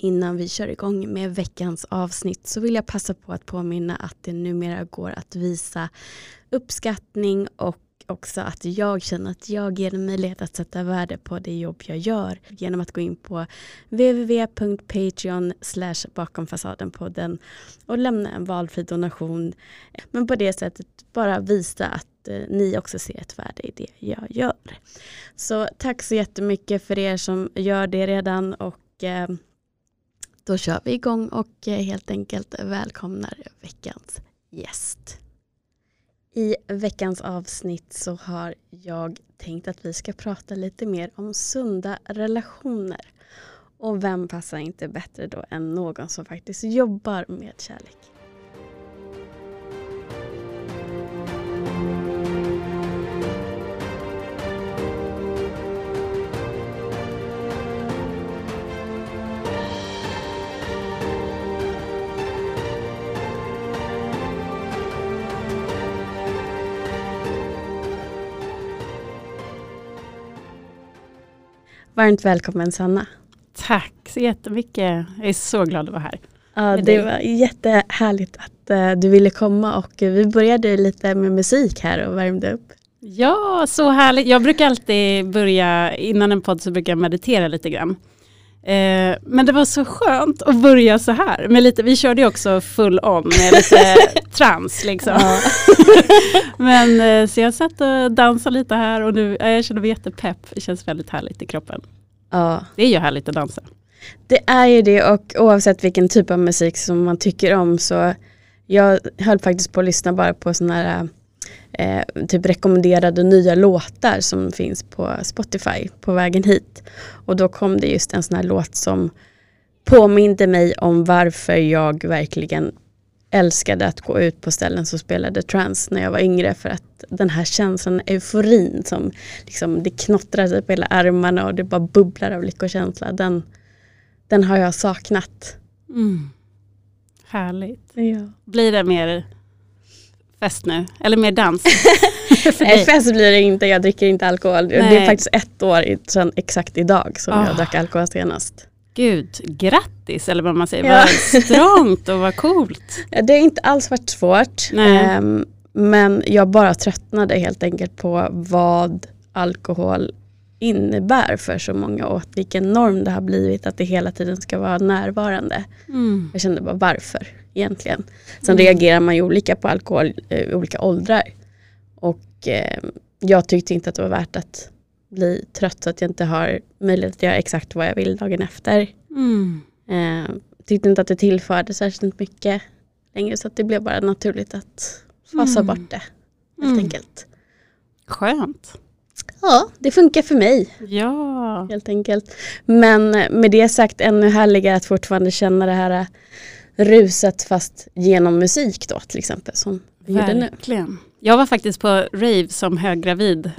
Innan vi kör igång med veckans avsnitt så vill jag passa på att påminna att det numera går att visa uppskattning och också att jag känner att jag ger en möjlighet att sätta värde på det jobb jag gör genom att gå in på www.patreon bakom fasaden-podden och lämna en valfri donation. Men på det sättet bara visa att eh, ni också ser ett värde i det jag gör. Så tack så jättemycket för er som gör det redan och eh, då kör vi igång och eh, helt enkelt välkomnar veckans gäst. I veckans avsnitt så har jag tänkt att vi ska prata lite mer om sunda relationer. Och vem passar inte bättre då än någon som faktiskt jobbar med kärlek. Varmt välkommen Sanna. Tack så jättemycket. Jag är så glad att vara här. Ja, det var jättehärligt att uh, du ville komma och vi började lite med musik här och värmde upp. Ja, så härligt. Jag brukar alltid börja, innan en podd så brukar jag meditera lite grann. Eh, men det var så skönt att börja så här. Med lite, vi körde ju också full on med lite trans liksom. Ja. men eh, så jag satt och dansade lite här och nu, jag känner mig jättepepp. Det känns väldigt härligt i kroppen. Ja. Det är ju härligt att dansa. Det är ju det och oavsett vilken typ av musik som man tycker om så jag höll faktiskt på att lyssna bara på sådana här eh, typ rekommenderade nya låtar som finns på Spotify på vägen hit. Och då kom det just en sån här låt som påminde mig om varför jag verkligen älskade att gå ut på ställen som spelade trance när jag var yngre för att den här känslan, euforin som liksom, det knottrar sig på hela armarna och det bara bubblar av lyckokänsla. Den, den har jag saknat. Mm. Härligt. Ja. Blir det mer fest nu? Eller mer dans? Nej, fest blir det inte. Jag dricker inte alkohol. Nej. Det är faktiskt ett år sedan exakt idag som oh. jag drack alkohol senast. Gud, grattis eller vad man säger. Ja. Vad strångt och vad coolt. Ja, det har inte alls varit svårt. Um, men jag bara tröttnade helt enkelt på vad alkohol innebär för så många och vilken norm det har blivit att det hela tiden ska vara närvarande. Mm. Jag kände bara varför egentligen. Sen mm. reagerar man ju olika på alkohol i eh, olika åldrar. Och eh, jag tyckte inte att det var värt att bli trött så att jag inte har möjlighet att göra exakt vad jag vill dagen efter. Mm. Eh, tyckte inte att det tillförde särskilt mycket längre så att det blev bara naturligt att fasa mm. bort det. Helt mm. enkelt. Skönt. Ja, det funkar för mig. Ja. Helt enkelt. Men med det sagt ännu härligare att fortfarande känna det här ruset fast genom musik då till exempel. Som vi Verkligen. Nu. Jag var faktiskt på rave som höggravid. Och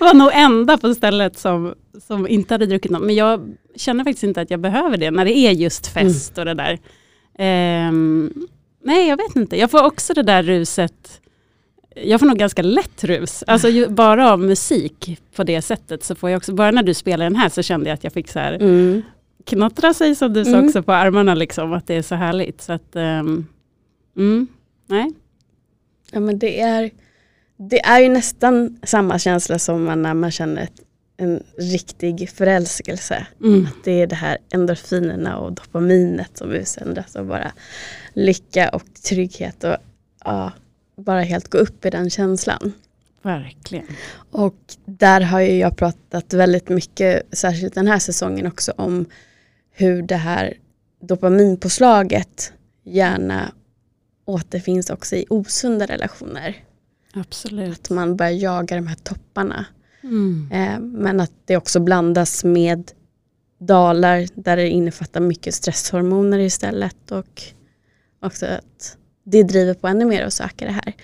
var nog enda på stället som, som inte hade druckit något. Men jag känner faktiskt inte att jag behöver det när det är just fest mm. och det där. Um, nej, jag vet inte. Jag får också det där ruset. Jag får nog ganska lätt rus. Alltså ju, bara av musik på det sättet så får jag också, bara när du spelar den här så kände jag att jag fick så här mm knottra sig som du sa mm. också på armarna liksom, att det är så härligt. Så att, um, mm, nej. Ja men det är, det är ju nästan samma känsla som när man känner ett, en riktig förälskelse. Mm. Att det är det här endorfinerna och dopaminet som utsöndras och bara lycka och trygghet och ja, bara helt gå upp i den känslan. Verkligen. Och där har ju jag pratat väldigt mycket, särskilt den här säsongen också, om hur det här dopaminpåslaget gärna återfinns också i osunda relationer. Absolut. Att man börjar jaga de här topparna. Mm. Eh, men att det också blandas med dalar där det innefattar mycket stresshormoner istället och också att det driver på ännu mer att söka det här.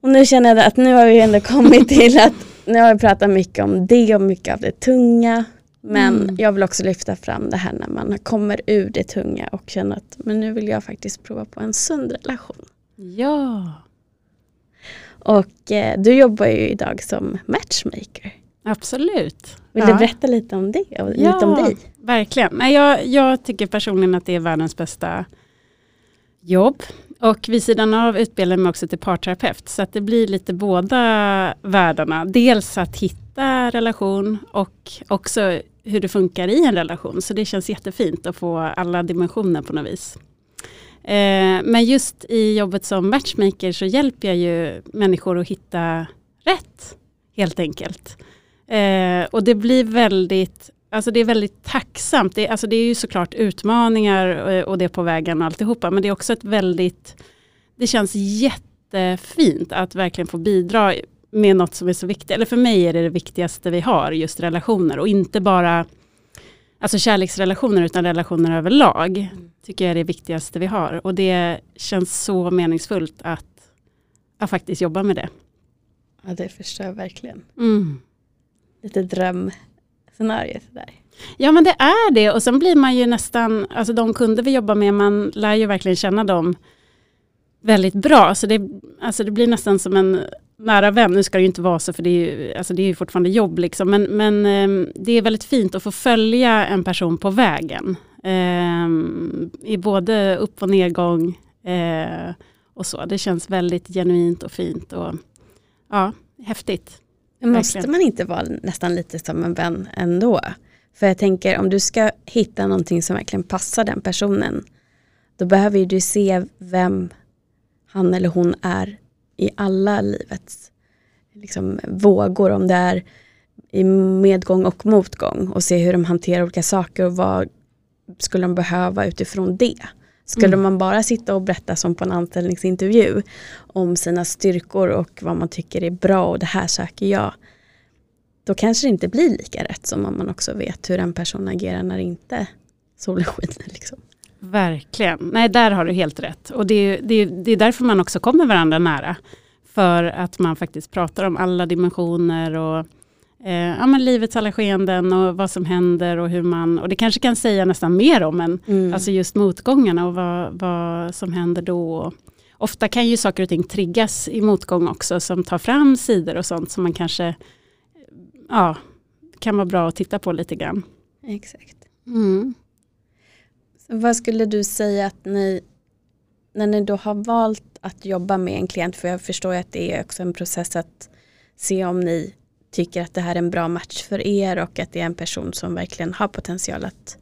Och nu känner jag att nu har vi ändå kommit till att nu har vi pratat mycket om det och mycket av det tunga men mm. jag vill också lyfta fram det här när man kommer ur det tunga och känner att men nu vill jag faktiskt prova på en sund relation. Ja. Och eh, du jobbar ju idag som matchmaker. Absolut. Vill ja. du berätta lite om det? Och ja, lite om dig? verkligen. Nej, jag, jag tycker personligen att det är världens bästa jobb. Och vid sidan av utbildar jag mig också till parterapeut. Så att det blir lite båda världarna. Dels att hitta relation och också hur det funkar i en relation. Så det känns jättefint att få alla dimensioner på något vis. Eh, men just i jobbet som matchmaker så hjälper jag ju människor att hitta rätt. Helt enkelt. Eh, och det blir väldigt Alltså det är väldigt tacksamt. Det, alltså det är ju såklart utmaningar och, och det på vägen och alltihopa. Men det är också ett väldigt, det känns jättefint att verkligen få bidra med något som är så viktigt. Eller för mig är det det viktigaste vi har, just relationer. Och inte bara alltså kärleksrelationer utan relationer överlag. Mm. Tycker jag är det viktigaste vi har. Och det känns så meningsfullt att, att faktiskt jobba med det. Ja det förstår jag verkligen. Mm. Lite drömscenario där. Ja men det är det och sen blir man ju nästan, alltså de kunder vi jobbar med, man lär ju verkligen känna dem väldigt bra. Så det, alltså det blir nästan som en nära vän, nu ska det ju inte vara så för det är ju, alltså det är ju fortfarande jobb liksom, men, men eh, det är väldigt fint att få följa en person på vägen. Eh, I både upp och nedgång eh, och så. Det känns väldigt genuint och fint och ja, häftigt. Men måste Verkligen. man inte vara nästan lite som en vän ändå? För jag tänker om du ska hitta någonting som verkligen passar den personen, då behöver du se vem han eller hon är i alla livets liksom, vågor, om det är i medgång och motgång och se hur de hanterar olika saker och vad skulle de behöva utifrån det. Skulle mm. man bara sitta och berätta som på en anställningsintervju om sina styrkor och vad man tycker är bra och det här söker jag. Då kanske det inte blir lika rätt som om man också vet hur en person agerar när inte solen skiner. Liksom. Verkligen. Nej, där har du helt rätt. Och det är, det, är, det är därför man också kommer varandra nära. För att man faktiskt pratar om alla dimensioner och eh, ja, men livets alla skeenden och vad som händer och hur man, och det kanske kan säga nästan mer om än mm. alltså just motgångarna och vad, vad som händer då. Ofta kan ju saker och ting triggas i motgång också som tar fram sidor och sånt som man kanske ja, kan vara bra att titta på lite grann. Exakt. Mm. Vad skulle du säga att ni, när ni då har valt att jobba med en klient, för jag förstår att det är också en process att se om ni tycker att det här är en bra match för er och att det är en person som verkligen har potential att,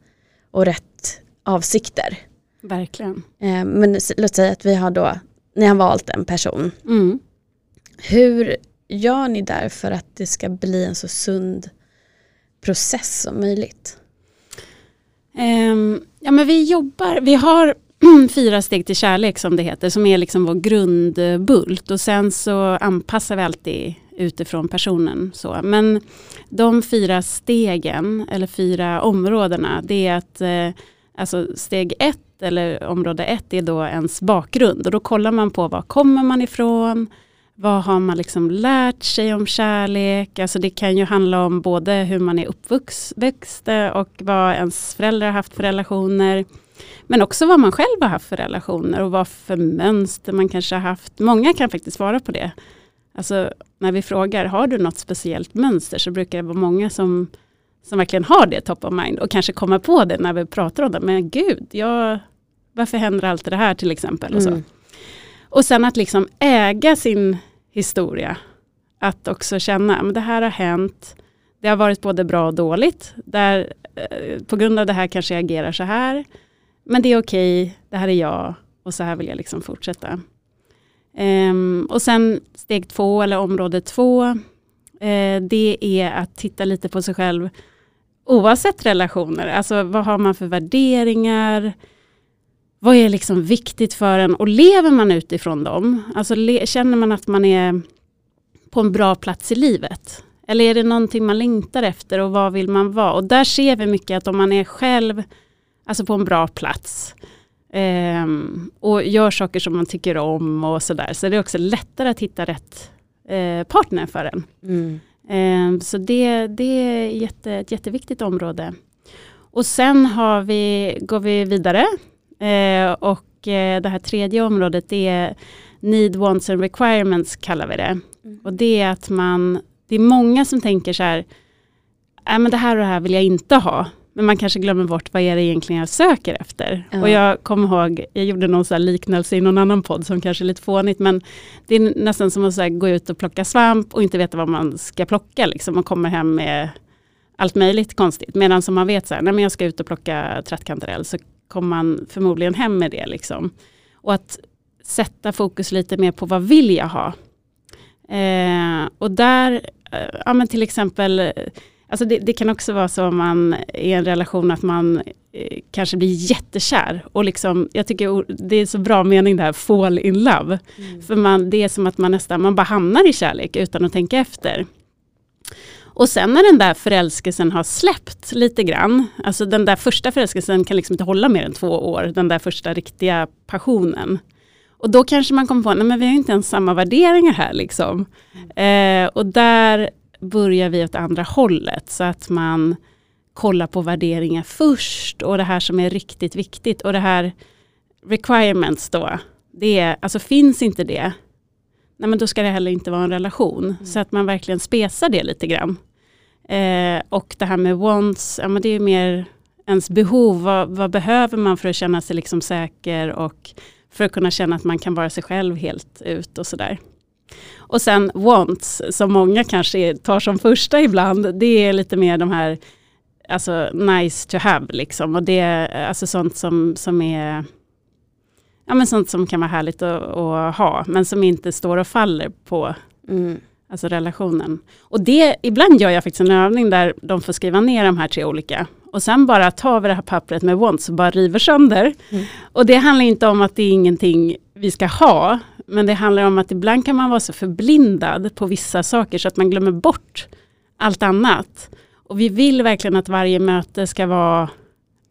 och rätt avsikter. Verkligen. Eh, men låt säga att vi har då, ni har valt en person. Mm. Hur gör ni där för att det ska bli en så sund process som möjligt? Um, ja men vi jobbar, vi har fyra steg till kärlek som det heter, som är liksom vår grundbult och sen så anpassar vi alltid utifrån personen. Så. Men de fyra stegen, eller fyra områdena, det är att eh, alltså steg ett eller område ett är då ens bakgrund och då kollar man på var kommer man ifrån, vad har man liksom lärt sig om kärlek? Alltså det kan ju handla om både hur man är uppväxt eh, och vad ens föräldrar har haft för relationer. Men också vad man själv har haft för relationer och vad för mönster man kanske har haft. Många kan faktiskt svara på det. Alltså när vi frågar, har du något speciellt mönster? Så brukar det vara många som, som verkligen har det top of mind och kanske kommer på det när vi pratar om det. Men gud, jag, varför händer allt det här till exempel? Och, så. Mm och sen att liksom äga sin historia. Att också känna, att det här har hänt. Det har varit både bra och dåligt. Där, eh, på grund av det här kanske jag agerar så här. Men det är okej, okay, det här är jag och så här vill jag liksom fortsätta. Um, och sen steg två eller område två, uh, det är att titta lite på sig själv oavsett relationer. Alltså vad har man för värderingar? Vad är liksom viktigt för en och lever man utifrån dem? Alltså känner man att man är på en bra plats i livet? Eller är det någonting man längtar efter och vad vill man vara? Och där ser vi mycket att om man är själv alltså på en bra plats eh, och gör saker som man tycker om och sådär så är det också lättare att hitta rätt eh, partner för en. Mm. Eh, så det, det är jätte, ett jätteviktigt område. Och sen har vi, går vi vidare Eh, och eh, det här tredje området är Need, Wants and Requirements kallar vi det. Mm. Och det är att man det är många som tänker så här, äh, men det här och det här vill jag inte ha. Men man kanske glömmer bort vad är det egentligen jag söker efter. Ja. Och jag kommer ihåg, jag gjorde någon så liknelse i någon annan podd som kanske är lite fånigt, men det är nästan som att så gå ut och plocka svamp och inte veta vad man ska plocka. Liksom. Man kommer hem med allt möjligt konstigt. Medan som man vet så här, nej men jag ska ut och plocka trattkantarell så kommer man förmodligen hem med det. Liksom. Och att sätta fokus lite mer på vad vill jag ha? Eh, och där, eh, ja men till exempel, alltså det, det, kan också vara så om man är i en relation att man eh, kanske blir jättekär. Och liksom, jag tycker det är så bra mening det här, fall in love. Mm. För man, det är som att man nästan, man bara hamnar i kärlek utan att tänka efter. Och sen när den där förälskelsen har släppt lite grann, alltså den där första förälskelsen kan liksom inte hålla mer än två år, den där första riktiga passionen. Och då kanske man kommer på, nej men vi har inte ens samma värderingar här liksom. Mm. Eh, och där börjar vi åt andra hållet, så att man kollar på värderingar först och det här som är riktigt viktigt. Och det här requirements då, det är, alltså finns inte det, nej men då ska det heller inte vara en relation. Mm. Så att man verkligen spesar det lite grann. Eh, och det här med wants, ja men det är mer ens behov. Vad, vad, behöver man för att känna sig liksom säker och för att kunna känna att man kan vara sig själv helt ut och sådär. Och sen wants, som många kanske tar som första ibland, det är lite mer de här alltså nice to have liksom. Och det är alltså sånt som, som är ja, men sånt som kan vara härligt att, att ha, men som inte står och faller på mm. alltså relationen. Och det, ibland gör jag faktiskt en övning där de får skriva ner de här tre olika. Och sen bara tar vi det här pappret med wants och bara river sönder. Mm. Och det handlar inte om att det är ingenting vi ska ha, men det handlar om att ibland kan man vara så förblindad på vissa saker så att man glömmer bort allt annat. Och vi vill verkligen att varje möte ska vara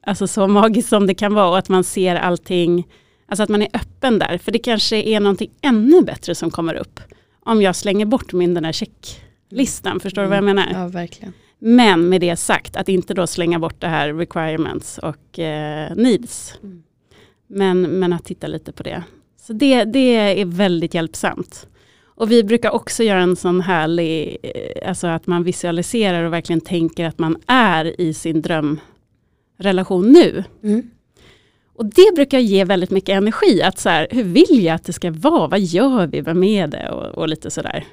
alltså så magiskt som det kan vara och att man ser allting Alltså att man är öppen där, för det kanske är någonting ännu bättre som kommer upp. Om jag slänger bort min den här checklistan, förstår mm. du vad jag menar? Ja, verkligen. Men med det sagt, att inte då slänga bort det här requirements och eh, needs. Mm. Men, men att titta lite på det. Så det, det är väldigt hjälpsamt. Och vi brukar också göra en sån härlig, eh, alltså att man visualiserar och verkligen tänker att man är i sin drömrelation nu. Mm. Och det brukar ge väldigt mycket energi. Att så här, hur vill jag att det ska vara? Vad gör vi? Vem är det? Och, och lite sådär.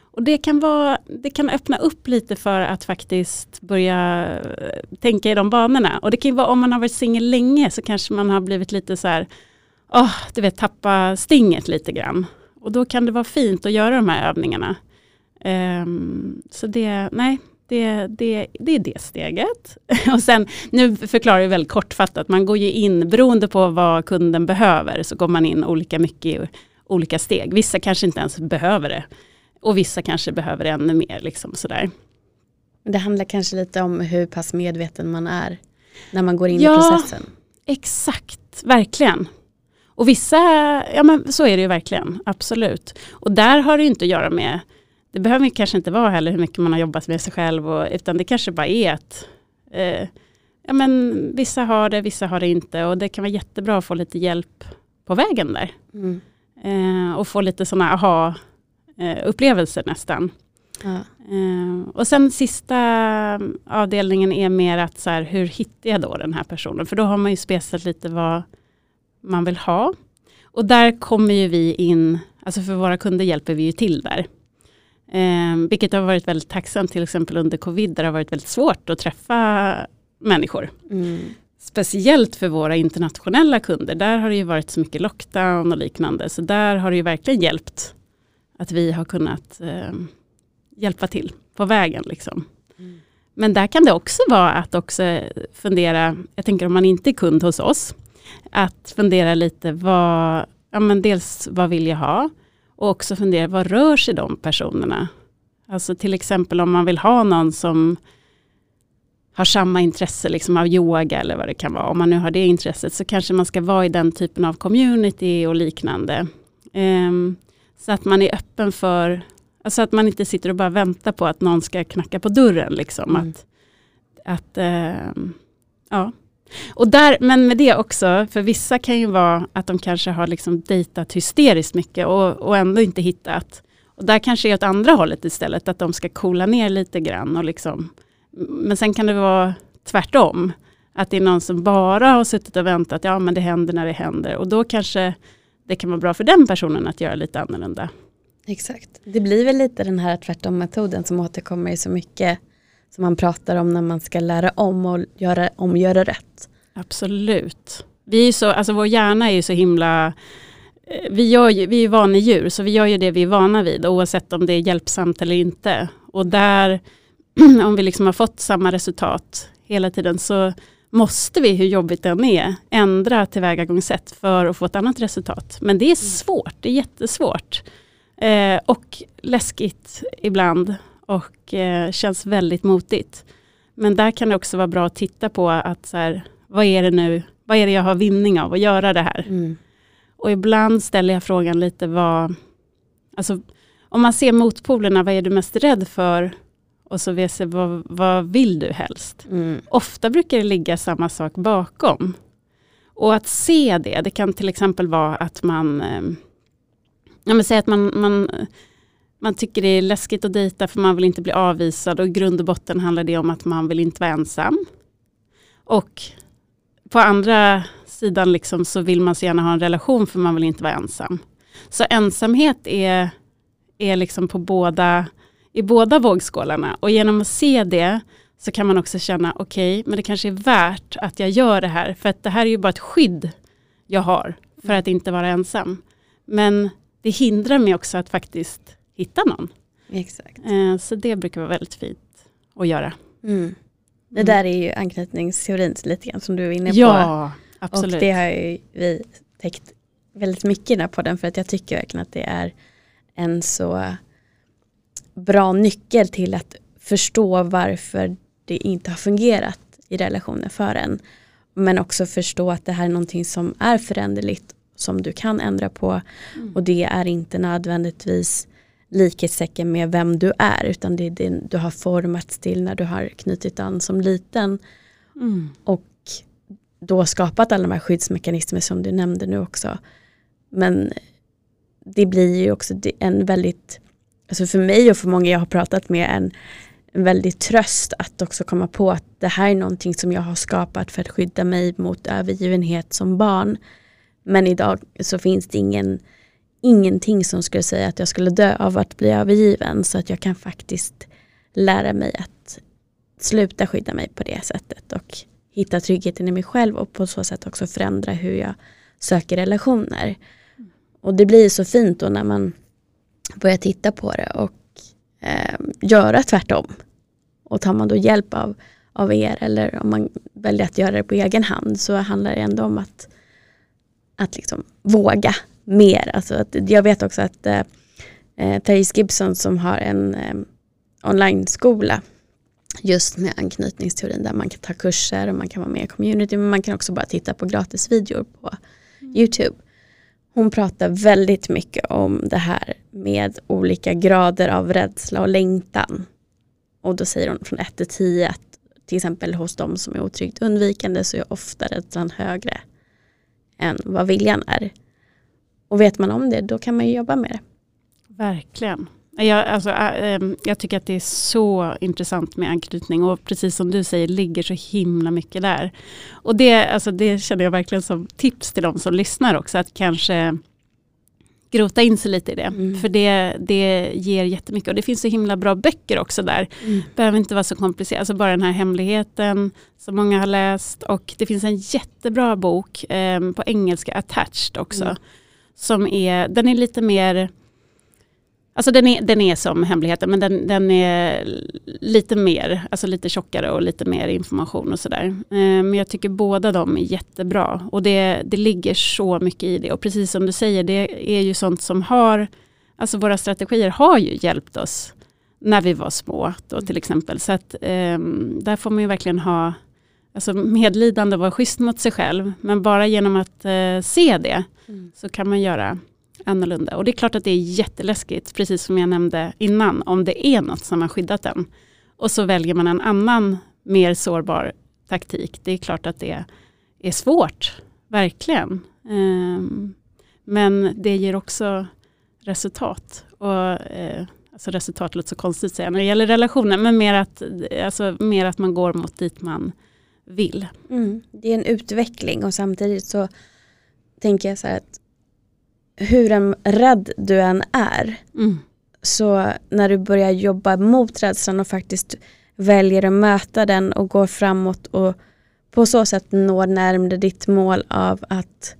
Och det kan, vara, det kan öppna upp lite för att faktiskt börja eh, tänka i de banorna. Och det kan ju vara om man har varit singel länge så kanske man har blivit lite så här, oh, du vet tappa stinget lite grann. Och då kan det vara fint att göra de här övningarna. Um, så det, nej, det, det, det är det steget. Och sen, nu förklarar jag väldigt kortfattat, man går ju in, beroende på vad kunden behöver, så går man in olika mycket i olika steg. Vissa kanske inte ens behöver det. Och vissa kanske behöver det ännu mer. Liksom sådär. Det handlar kanske lite om hur pass medveten man är när man går in ja, i processen. Exakt, verkligen. Och vissa, ja men så är det ju verkligen, absolut. Och där har det inte att göra med det behöver kanske inte vara heller hur mycket man har jobbat med sig själv, och, utan det kanske bara är att eh, ja, men vissa har det, vissa har det inte och det kan vara jättebra att få lite hjälp på vägen där. Mm. Eh, och få lite sådana aha-upplevelser eh, nästan. Ja. Eh, och sen sista avdelningen är mer att så här, hur hittar jag då den här personen? För då har man ju spesat lite vad man vill ha. Och där kommer ju vi in, alltså för våra kunder hjälper vi ju till där. Eh, vilket har varit väldigt tacksamt till exempel under covid där det har varit väldigt svårt att träffa människor. Mm. Speciellt för våra internationella kunder. Där har det ju varit så mycket lockdown och liknande. Så där har det ju verkligen hjälpt att vi har kunnat eh, hjälpa till på vägen. Liksom. Mm. Men där kan det också vara att också fundera, jag tänker om man inte är kund hos oss, att fundera lite vad, ja men dels vad vill jag ha? Och också fundera, vad rör sig de personerna? Alltså till exempel om man vill ha någon som har samma intresse liksom av yoga eller vad det kan vara. Om man nu har det intresset så kanske man ska vara i den typen av community och liknande. Um, så att man är öppen för, alltså att man inte sitter och bara väntar på att någon ska knacka på dörren. Liksom. Mm. Att, att um, ja. Och där, men med det också, för vissa kan ju vara att de kanske har liksom dejtat hysteriskt mycket och, och ändå inte hittat. Och där kanske är åt andra hållet istället, att de ska coola ner lite grann. Och liksom, men sen kan det vara tvärtom. Att det är någon som bara har suttit och väntat, ja men det händer när det händer. Och då kanske det kan vara bra för den personen att göra lite annorlunda. Exakt. Det blir väl lite den här tvärtom-metoden som återkommer i så mycket som man pratar om när man ska lära om och göra om göra rätt. Absolut. Vi är så, alltså vår hjärna är ju så himla eh, vi, gör ju, vi är vana djur så vi gör ju det vi är vana vid oavsett om det är hjälpsamt eller inte. Och där, om vi liksom har fått samma resultat hela tiden så måste vi, hur jobbigt det än är, ändra tillvägagångssätt för att få ett annat resultat. Men det är mm. svårt, det är jättesvårt. Eh, och läskigt ibland och eh, känns väldigt motigt. Men där kan det också vara bra att titta på att så här, vad är det nu, vad är det jag har vinning av att göra det här? Mm. Och ibland ställer jag frågan lite vad, alltså om man ser motpolerna, vad är du mest rädd för? Och så vet jag, vad, vad vill du helst? Mm. Ofta brukar det ligga samma sak bakom. Och att se det, det kan till exempel vara att man, eh, ja men säg att man, man man tycker det är läskigt att dejta för man vill inte bli avvisad och i grund och botten handlar det om att man vill inte vara ensam. Och på andra sidan liksom så vill man så gärna ha en relation för man vill inte vara ensam. Så ensamhet är, är liksom på båda, i båda vågskålarna och genom att se det så kan man också känna okej, okay, men det kanske är värt att jag gör det här för att det här är ju bara ett skydd jag har för att inte vara ensam. Men det hindrar mig också att faktiskt hitta någon. Exakt. Eh, så det brukar vara väldigt fint att göra. Mm. Det mm. där är ju anknytningsteorin lite grann som du är inne på. Ja, absolut. Och det har ju vi täckt väldigt mycket i den här podden för att jag tycker verkligen att det är en så bra nyckel till att förstå varför det inte har fungerat i relationer för en. Men också förstå att det här är någonting som är föränderligt som du kan ändra på mm. och det är inte nödvändigtvis likhetstecken med vem du är utan det är det du har formats till när du har knutit an som liten. Mm. Och då skapat alla de här skyddsmekanismer som du nämnde nu också. Men det blir ju också en väldigt, alltså för mig och för många jag har pratat med, en, en väldigt tröst att också komma på att det här är någonting som jag har skapat för att skydda mig mot övergivenhet som barn. Men idag så finns det ingen ingenting som skulle säga att jag skulle dö av att bli övergiven så att jag kan faktiskt lära mig att sluta skydda mig på det sättet och hitta tryggheten i mig själv och på så sätt också förändra hur jag söker relationer. Och det blir så fint då när man börjar titta på det och eh, göra tvärtom. Och tar man då hjälp av, av er eller om man väljer att göra det på egen hand så handlar det ändå om att, att liksom våga mer. Alltså att, jag vet också att eh, eh, Therese Gibson som har en eh, online-skola just med anknytningsteorin där man kan ta kurser och man kan vara med i community men man kan också bara titta på gratisvideor på mm. Youtube. Hon pratar väldigt mycket om det här med olika grader av rädsla och längtan. Och då säger hon från 1 till 10 att till exempel hos de som är otryggt undvikande så är ofta rädslan högre än vad viljan är. Och vet man om det, då kan man ju jobba med det. Verkligen. Jag, alltså, ähm, jag tycker att det är så intressant med anknytning och precis som du säger ligger så himla mycket där. Och det, alltså, det känner jag verkligen som tips till de som lyssnar också att kanske grota in sig lite i det. Mm. För det, det ger jättemycket och det finns så himla bra böcker också där. Mm. Behöver inte vara så komplicerat, alltså bara den här hemligheten som många har läst och det finns en jättebra bok eh, på engelska, Attached också. Mm som är, den är lite mer, alltså den är, den är som hemligheten men den, den är lite mer, alltså lite tjockare och lite mer information och sådär. Eh, men jag tycker båda de är jättebra och det, det ligger så mycket i det och precis som du säger det är ju sånt som har, alltså våra strategier har ju hjälpt oss när vi var små då till exempel. Så att um, där får man ju verkligen ha alltså medlidande och vara schysst mot sig själv. Men bara genom att eh, se det mm. så kan man göra annorlunda. Och det är klart att det är jätteläskigt, precis som jag nämnde innan, om det är något som har skyddat en. Och så väljer man en annan mer sårbar taktik. Det är klart att det är svårt, verkligen. Um, men det ger också resultat. och eh, alltså resultat låter så konstigt att säga när det gäller relationer, men mer att, alltså, mer att man går mot dit man vill. Mm. Det är en utveckling och samtidigt så tänker jag så här att hur en rädd du än är mm. så när du börjar jobba mot rädslan och faktiskt väljer att möta den och går framåt och på så sätt når närmare ditt mål av att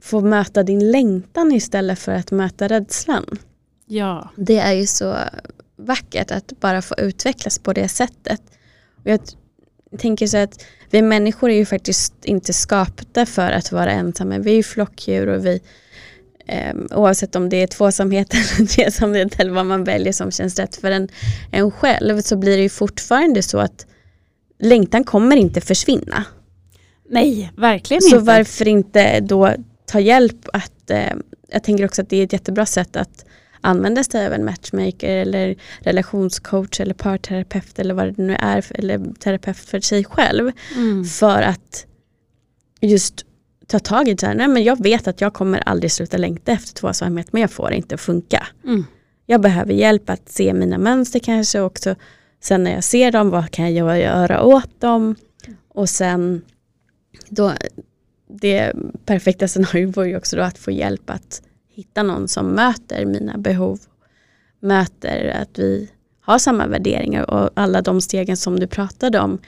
få möta din längtan istället för att möta rädslan. Ja. Det är ju så vackert att bara få utvecklas på det sättet. Och jag tänker så att vi människor är ju faktiskt inte skapta för att vara ensamma. Vi är ju flockdjur och vi eh, oavsett om det är tvåsamhet eller tresamhet eller vad man väljer som känns rätt för en, en själv så blir det ju fortfarande så att längtan kommer inte försvinna. Nej, verkligen så inte. Så varför inte då ta hjälp att, eh, jag tänker också att det är ett jättebra sätt att använda sig av en matchmaker eller relationscoach eller parterapeut eller vad det nu är, eller terapeut för sig själv. Mm. För att just ta tag i det här, nej men jag vet att jag kommer aldrig sluta längta efter tvåsamhet men jag får inte funka. Mm. Jag behöver hjälp att se mina mönster kanske också. Sen när jag ser dem, vad kan jag göra åt dem? Och sen då, det perfekta scenariot vore ju också då att få hjälp att hitta någon som möter mina behov. Möter att vi har samma värderingar och alla de stegen som du pratade om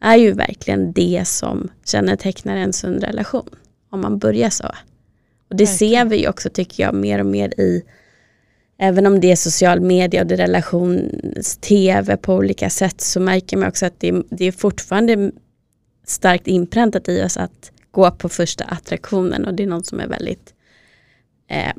är ju verkligen det som kännetecknar en sund relation. Om man börjar så. Och det verkligen. ser vi ju också tycker jag mer och mer i Även om det är social media och det är relations-tv på olika sätt så märker man också att det, det är fortfarande starkt inpräntat i oss att gå på första attraktionen och det är något som är väldigt eh,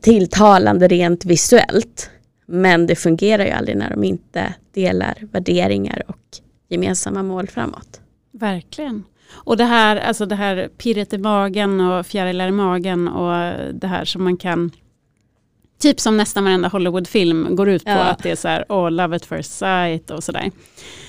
tilltalande rent visuellt. Men det fungerar ju aldrig när de inte delar värderingar och gemensamma mål framåt. Verkligen. Och det här, alltså det här pirret i magen och fjärilar i magen och det här som man kan Typ som nästan varenda Hollywoodfilm går ut på ja. att det är så här, oh, love at first sight och sådär.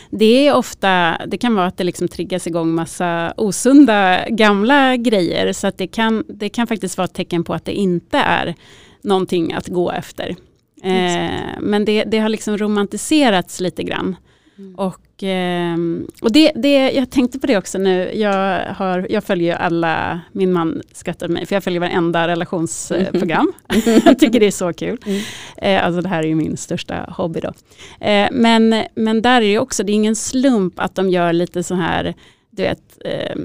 Det är ofta, det kan vara att det liksom triggas igång massa osunda gamla grejer. Så att det kan, det kan faktiskt vara ett tecken på att det inte är någonting att gå efter. Eh, men det, det har liksom romantiserats lite grann. Mm. Och, eh, och det, det, jag tänkte på det också nu, jag, har, jag följer alla, min man skrattar mig, för jag följer varenda relationsprogram. Mm. jag tycker det är så kul. Mm. Eh, alltså det här är ju min största hobby då. Eh, men, men där är det också, det är ingen slump att de gör lite så här du vet, eh,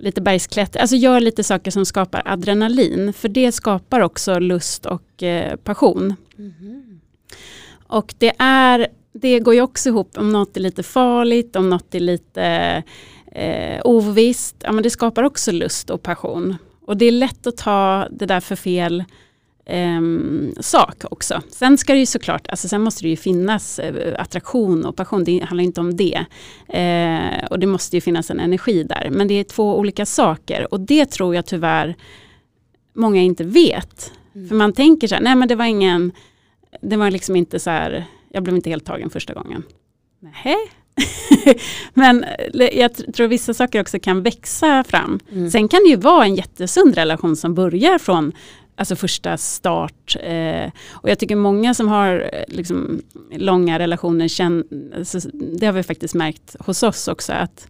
lite bergsklätter, alltså gör lite saker som skapar adrenalin, för det skapar också lust och eh, passion. Mm. Och det är det går ju också ihop om något är lite farligt, om något är lite eh, ovisst. Ja, men det skapar också lust och passion. Och det är lätt att ta det där för fel eh, sak också. Sen ska det ju såklart, alltså sen måste det ju finnas eh, attraktion och passion. Det handlar inte om det. Eh, och det måste ju finnas en energi där. Men det är två olika saker och det tror jag tyvärr många inte vet. Mm. För man tänker så här, nej men det var ingen, det var liksom inte så här jag blev inte helt tagen första gången. Nej. Men eh, jag tror vissa saker också kan växa fram. Mm. Sen kan det ju vara en jättesund relation som börjar från alltså första start. Eh, och jag tycker många som har eh, liksom, långa relationer, känn, alltså, det har vi faktiskt märkt hos oss också, att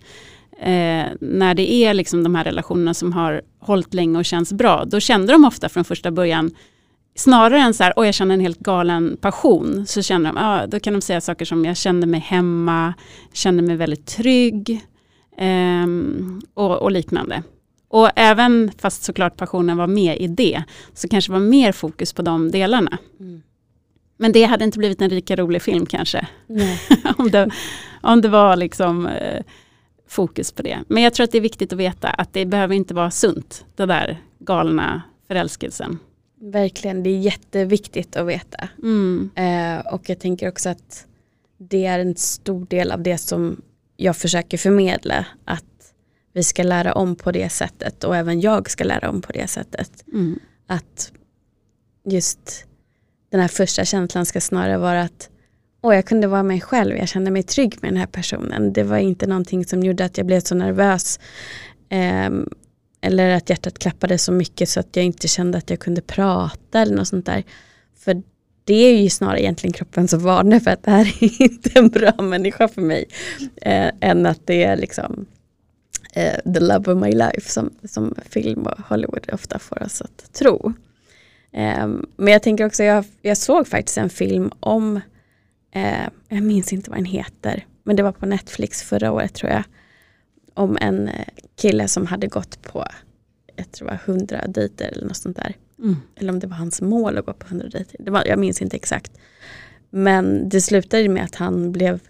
eh, när det är liksom de här relationerna som har hållit länge och känns bra, då kände de ofta från första början snarare än så här, oj jag känner en helt galen passion, så känner de, ah, då kan de säga saker som jag kände mig hemma, kände mig väldigt trygg eh, och, och, liknande. Och även fast såklart passionen var med i det, så kanske var mer fokus på de delarna. Mm. Men det hade inte blivit en lika rolig film kanske. om, det, om det var liksom eh, fokus på det. Men jag tror att det är viktigt att veta att det behöver inte vara sunt, det där galna förälskelsen. Verkligen, det är jätteviktigt att veta. Mm. Eh, och jag tänker också att det är en stor del av det som jag försöker förmedla. Att vi ska lära om på det sättet och även jag ska lära om på det sättet. Mm. Att just den här första känslan ska snarare vara att Åh, jag kunde vara mig själv, jag kände mig trygg med den här personen. Det var inte någonting som gjorde att jag blev så nervös. Um, eller att hjärtat klappade så mycket så att jag inte kände att jag kunde prata eller något sånt där. För det är ju snarare egentligen kroppen som varnar för att det här är inte en bra människa för mig. Eh, än att det är liksom eh, the love of my life som, som film och Hollywood ofta får oss att tro. Eh, men jag tänker också, jag, jag såg faktiskt en film om, eh, jag minns inte vad den heter, men det var på Netflix förra året tror jag. Om en eh, kille som hade gått på, jag tror det var hundra dejter eller något sånt där. Mm. Eller om det var hans mål att gå på 100 dejter. Det var, jag minns inte exakt. Men det slutade med att han blev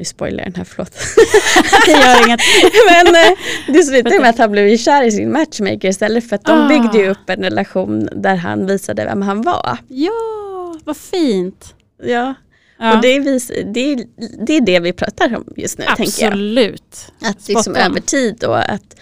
nu spoilar den här, förlåt. det gör inget. Men eh, det slutade med att han blev kär i sin matchmaker istället för att de ah. byggde ju upp en relation där han visade vem han var. Ja, vad fint. Ja, ja. och det är, vis, det, är, det är det vi pratar om just nu. Absolut. Att liksom över tid och att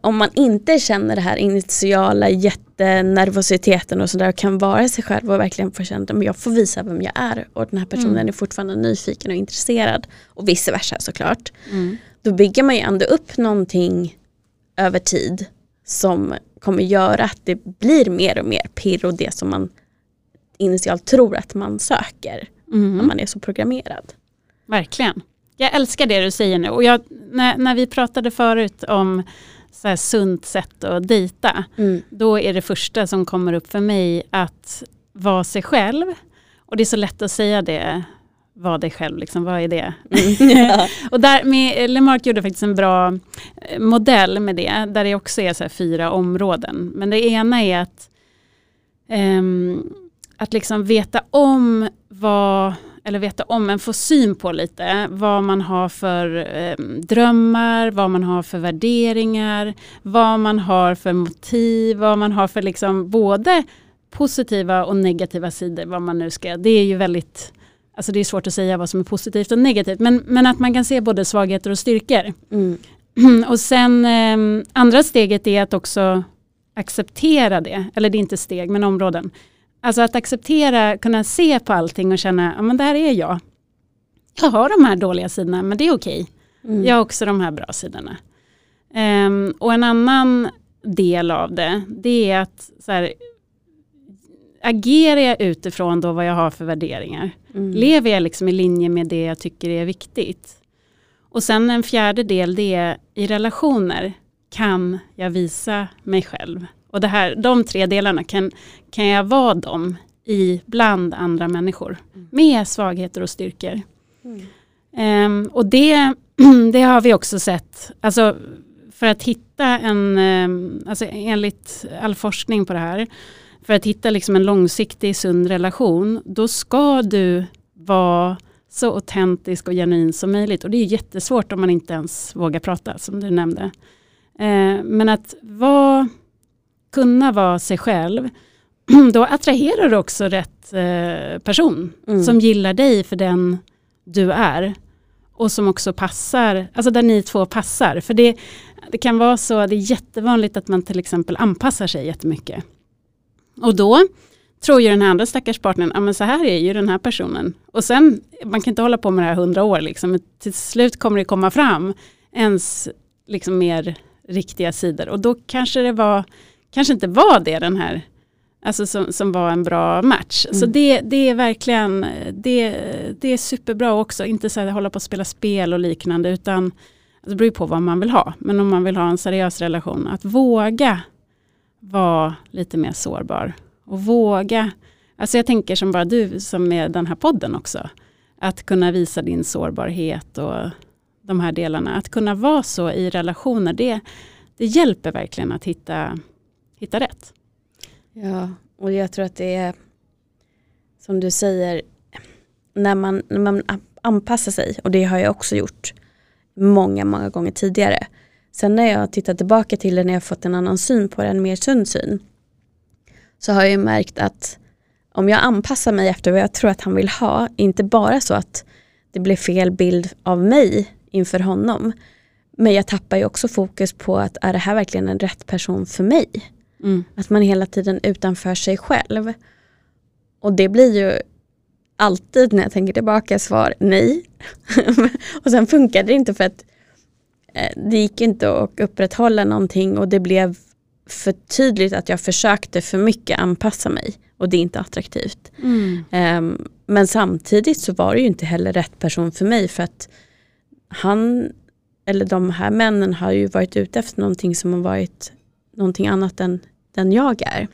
om man inte känner det här initiala jättenervositeten och sådär och kan vara sig själv och verkligen få känna att jag får visa vem jag är och den här personen mm. är fortfarande nyfiken och intresserad och vice versa såklart. Mm. Då bygger man ju ändå upp någonting över tid som kommer göra att det blir mer och mer pirr och det som man initialt tror att man söker mm. när man är så programmerad. Verkligen. Jag älskar det du säger nu och jag, när, när vi pratade förut om så här sunt sätt att dejta, mm. då är det första som kommer upp för mig att vara sig själv. Och det är så lätt att säga det, var dig själv, liksom, vad är det? Mm. Och där med, Lemark gjorde faktiskt en bra eh, modell med det, där det också är så fyra områden. Men det ena är att, um, att liksom veta om vad eller veta om, men få syn på lite vad man har för eh, drömmar, vad man har för värderingar, vad man har för motiv, vad man har för liksom både positiva och negativa sidor, vad man nu ska, det är ju väldigt Alltså det är svårt att säga vad som är positivt och negativt, men, men att man kan se både svagheter och styrkor. Mm. Och sen eh, andra steget är att också acceptera det, eller det är inte steg men områden. Alltså att acceptera, kunna se på allting och känna, ja men det här är jag. Jag har de här dåliga sidorna men det är okej. Mm. Jag har också de här bra sidorna. Um, och en annan del av det, det är att så här, agerar jag utifrån då vad jag har för värderingar? Mm. Lever jag liksom i linje med det jag tycker är viktigt? Och sen en fjärde del det är i relationer kan jag visa mig själv och det här, de tre delarna, kan, kan jag vara dem i bland andra människor mm. med svagheter och styrkor. Mm. Um, och det, det har vi också sett, alltså för att hitta en, um, alltså enligt all forskning på det här, för att hitta liksom en långsiktig sund relation, då ska du vara så autentisk och genuin som möjligt. Och det är jättesvårt om man inte ens vågar prata, som du nämnde. Uh, men att vara kunna vara sig själv, då attraherar du också rätt eh, person mm. som gillar dig för den du är. Och som också passar, alltså där ni två passar. För det, det kan vara så, det är jättevanligt att man till exempel anpassar sig jättemycket. Och då tror ju den här andra stackars partnern, ja men så här är ju den här personen. Och sen, man kan inte hålla på med det här hundra år liksom, till slut kommer det komma fram ens liksom mer riktiga sidor. Och då kanske det var kanske inte var det den här, alltså som, som var en bra match. Mm. Så det, det är verkligen, det, det är superbra också, inte så att hålla på att spela spel och liknande, utan alltså det beror på vad man vill ha. Men om man vill ha en seriös relation, att våga vara lite mer sårbar. Och våga, alltså jag tänker som bara du som med den här podden också, att kunna visa din sårbarhet och de här delarna. Att kunna vara så i relationer, det, det hjälper verkligen att hitta hitta rätt. Ja, och jag tror att det är som du säger, när man, när man anpassar sig, och det har jag också gjort många, många gånger tidigare. Sen när jag tittar tillbaka till det, när jag fått en annan syn på det, en mer sund syn, så har jag ju märkt att om jag anpassar mig efter vad jag tror att han vill ha, inte bara så att det blir fel bild av mig inför honom, men jag tappar ju också fokus på att är det här verkligen en rätt person för mig? Mm. Att man hela tiden utanför sig själv. Och det blir ju alltid när jag tänker tillbaka svar nej. och sen funkade det inte för att eh, det gick inte att upprätthålla någonting och det blev för tydligt att jag försökte för mycket anpassa mig och det är inte attraktivt. Mm. Um, men samtidigt så var det ju inte heller rätt person för mig för att han eller de här männen har ju varit ute efter någonting som har varit någonting annat än den jag är.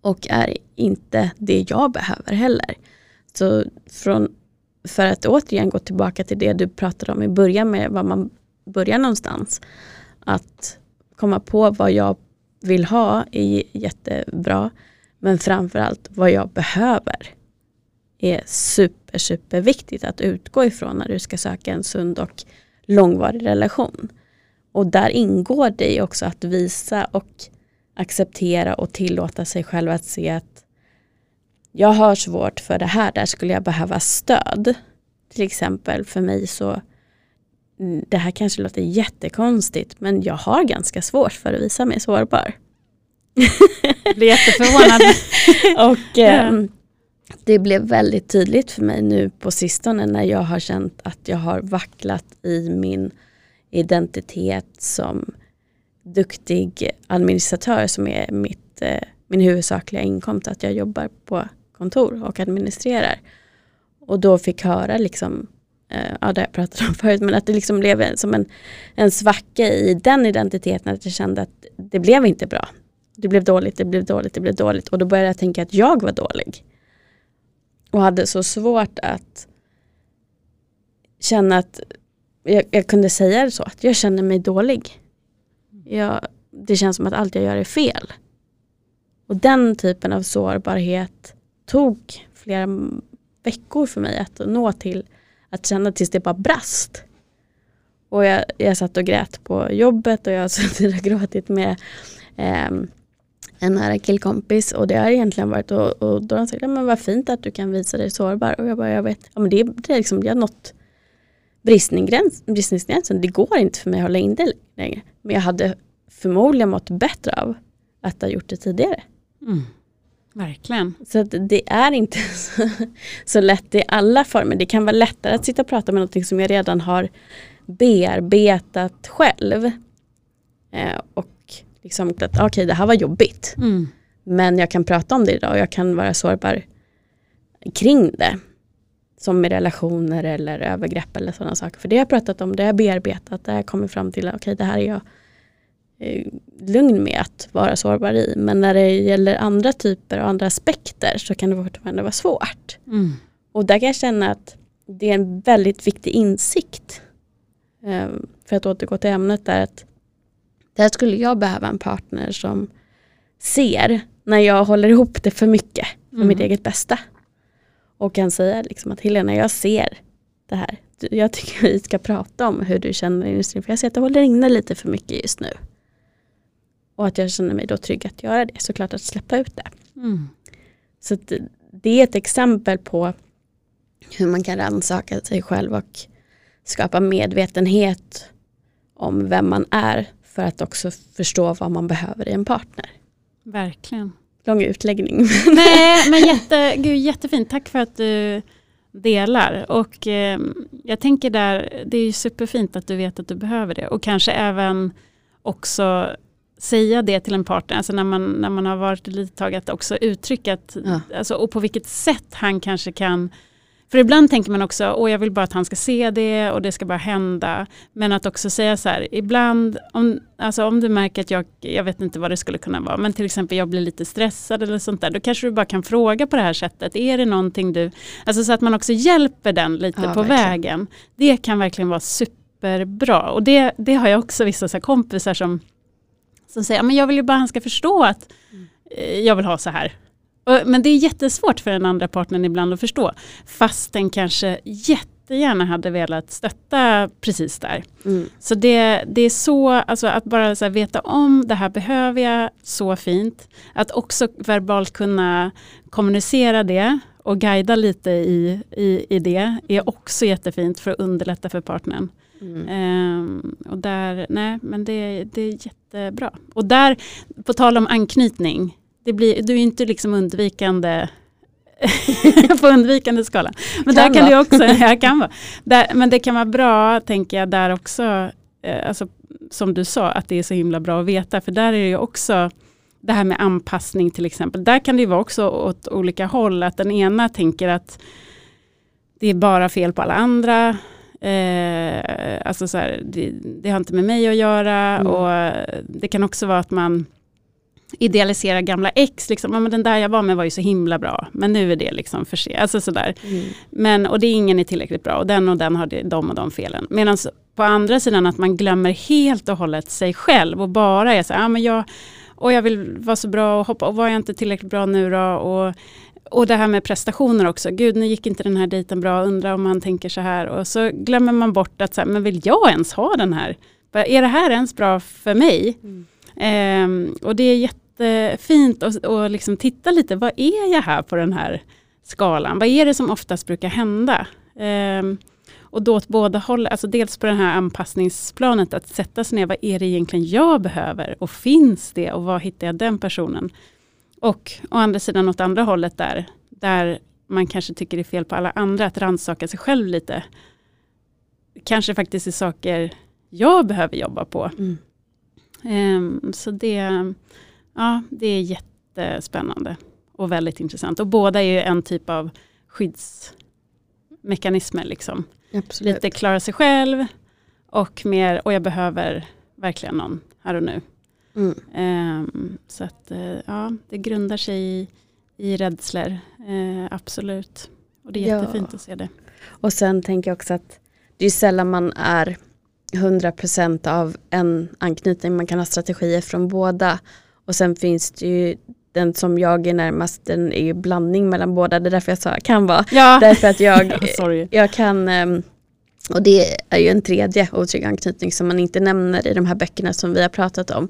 Och är inte det jag behöver heller. Så från, för att återigen gå tillbaka till det du pratade om i början med var man börjar någonstans. Att komma på vad jag vill ha är jättebra. Men framförallt vad jag behöver är super, super viktigt att utgå ifrån när du ska söka en sund och långvarig relation. Och där ingår det också att visa och acceptera och tillåta sig själv att se att jag har svårt för det här, där skulle jag behöva stöd. Till exempel för mig så, mm, det här kanske låter jättekonstigt, men jag har ganska svårt för att visa mig sårbar. Jag blir jätteförvånad. och eh, det blev väldigt tydligt för mig nu på sistone när jag har känt att jag har vacklat i min identitet som duktig administratör som är mitt, eh, min huvudsakliga inkomst, att jag jobbar på kontor och administrerar. Och då fick höra liksom, eh, ja det har jag pratat om förut, men att det liksom blev som en, en svacka i den identiteten, att jag kände att det blev inte bra. Det blev dåligt, det blev dåligt, det blev dåligt och då började jag tänka att jag var dålig. Och hade så svårt att känna att jag, jag kunde säga det så, att jag känner mig dålig. Jag, det känns som att allt jag gör är fel. Och den typen av sårbarhet tog flera veckor för mig att nå till att känna tills det bara brast. Och jag, jag satt och grät på jobbet och jag har suttit och gråtit med eh, en nära killkompis och det har egentligen varit och, och då har han sagt, men vad fint att du kan visa dig sårbar och jag bara, jag vet, ja men det, det är liksom, jag har nått bristningsgränsen, det går inte för mig att hålla in det längre. Men jag hade förmodligen mått bättre av att ha gjort det tidigare. Mm. Verkligen. Så det är inte så, så, lätt i alla former. Det kan vara lättare att sitta och prata med något som jag redan har bearbetat själv. Eh, och liksom att okej okay, det här var jobbigt. Mm. Men jag kan prata om det idag och jag kan vara sårbar kring det. Som med relationer eller övergrepp eller sådana saker. För det har jag pratat om, det har jag bearbetat, det har jag kommit fram till, okej okay, det här är jag eh, lugn med att vara sårbar i. Men när det gäller andra typer och andra aspekter så kan det fortfarande vara svårt. Mm. Och där kan jag känna att det är en väldigt viktig insikt. Eh, för att återgå till ämnet där att där skulle jag behöva en partner som ser när jag håller ihop det för mycket för mm. mitt eget bästa. Och kan säga liksom att Helena, jag ser det här. Jag tycker vi ska prata om hur du känner i industrin. För jag ser att du håller inne lite för mycket just nu. Och att jag känner mig då trygg att göra det. Såklart att släppa ut det. Mm. Så det är ett exempel på hur man kan rannsaka sig själv och skapa medvetenhet om vem man är för att också förstå vad man behöver i en partner. Verkligen. Lång utläggning. Nej, men jätte, gud, jättefint. Tack för att du delar. Och eh, jag tänker där, det är superfint att du vet att du behöver det. Och kanske även också säga det till en partner, alltså när man, när man har varit lite tag, att också uttrycka att, ja. alltså, och på vilket sätt han kanske kan för ibland tänker man också, åh jag vill bara att han ska se det och det ska bara hända. Men att också säga så här, ibland, om, alltså om du märker att jag, jag vet inte vad det skulle kunna vara, men till exempel jag blir lite stressad eller sånt där, då kanske du bara kan fråga på det här sättet, är det någonting du, alltså så att man också hjälper den lite ja, på verkligen. vägen. Det kan verkligen vara superbra och det, det har jag också vissa så kompisar som, som säger, men jag vill ju bara att han ska förstå att mm. eh, jag vill ha så här. Men det är jättesvårt för den andra partnern ibland att förstå. Fast den kanske jättegärna hade velat stötta precis där. Mm. Så det, det är så, alltså att bara så veta om det här behöver jag, så fint. Att också verbalt kunna kommunicera det och guida lite i, i, i det är också jättefint för att underlätta för partnern. Mm. Um, och där, nej men det, det är jättebra. Och där, på tal om anknytning, det blir, du är inte liksom undvikande på undvikande skala. Men kan där kan vara. också, jag kan vara. Där, men det kan vara bra, tänker jag, där också eh, alltså, som du sa, att det är så himla bra att veta. För där är det ju också det här med anpassning till exempel. Där kan det ju vara också åt olika håll. Att den ena tänker att det är bara fel på alla andra. Eh, alltså så här, det, det, har inte med mig att göra. Mm. Och det kan också vara att man idealisera gamla ex. Liksom. Ja, men den där jag var med var ju så himla bra. Men nu är det liksom för sent. Alltså sådär. Mm. Men, och det är ingen är tillräckligt bra. Och den och den har det, de och de felen. Medan på andra sidan att man glömmer helt och hållet sig själv. Och bara är så här, ja, men jag, och jag vill vara så bra och hoppa. Och var jag inte tillräckligt bra nu då? Och, och det här med prestationer också. Gud, nu gick inte den här dejten bra. Undrar om man tänker så här. Och så glömmer man bort att, så här, men vill jag ens ha den här? Är det här ens bra för mig? Mm. Um, och det är jättefint att och liksom titta lite, vad är jag här på den här skalan? Vad är det som oftast brukar hända? Um, och då åt båda håll, alltså dels på det här anpassningsplanet, att sätta sig ner, vad är det egentligen jag behöver? Och finns det? Och var hittar jag den personen? Och å andra sidan åt andra hållet där, där man kanske tycker det är fel på alla andra, att rannsaka sig själv lite. Kanske faktiskt är saker jag behöver jobba på. Mm. Um, så det, ja, det är jättespännande och väldigt intressant. Och båda är ju en typ av skyddsmekanismer. Liksom. Lite klara sig själv och mer, och jag behöver verkligen någon här och nu. Mm. Um, så att uh, ja, det grundar sig i, i rädslor, uh, absolut. Och det är jättefint ja. att se det. Och sen tänker jag också att det är sällan man är 100% av en anknytning. Man kan ha strategier från båda. Och sen finns det ju den som jag är närmast, den är ju blandning mellan båda. Det är därför jag sa kan vara. Ja. Därför att jag, jag kan, ehm, och det är ju en tredje otrygg anknytning som man inte nämner i de här böckerna som vi har pratat om.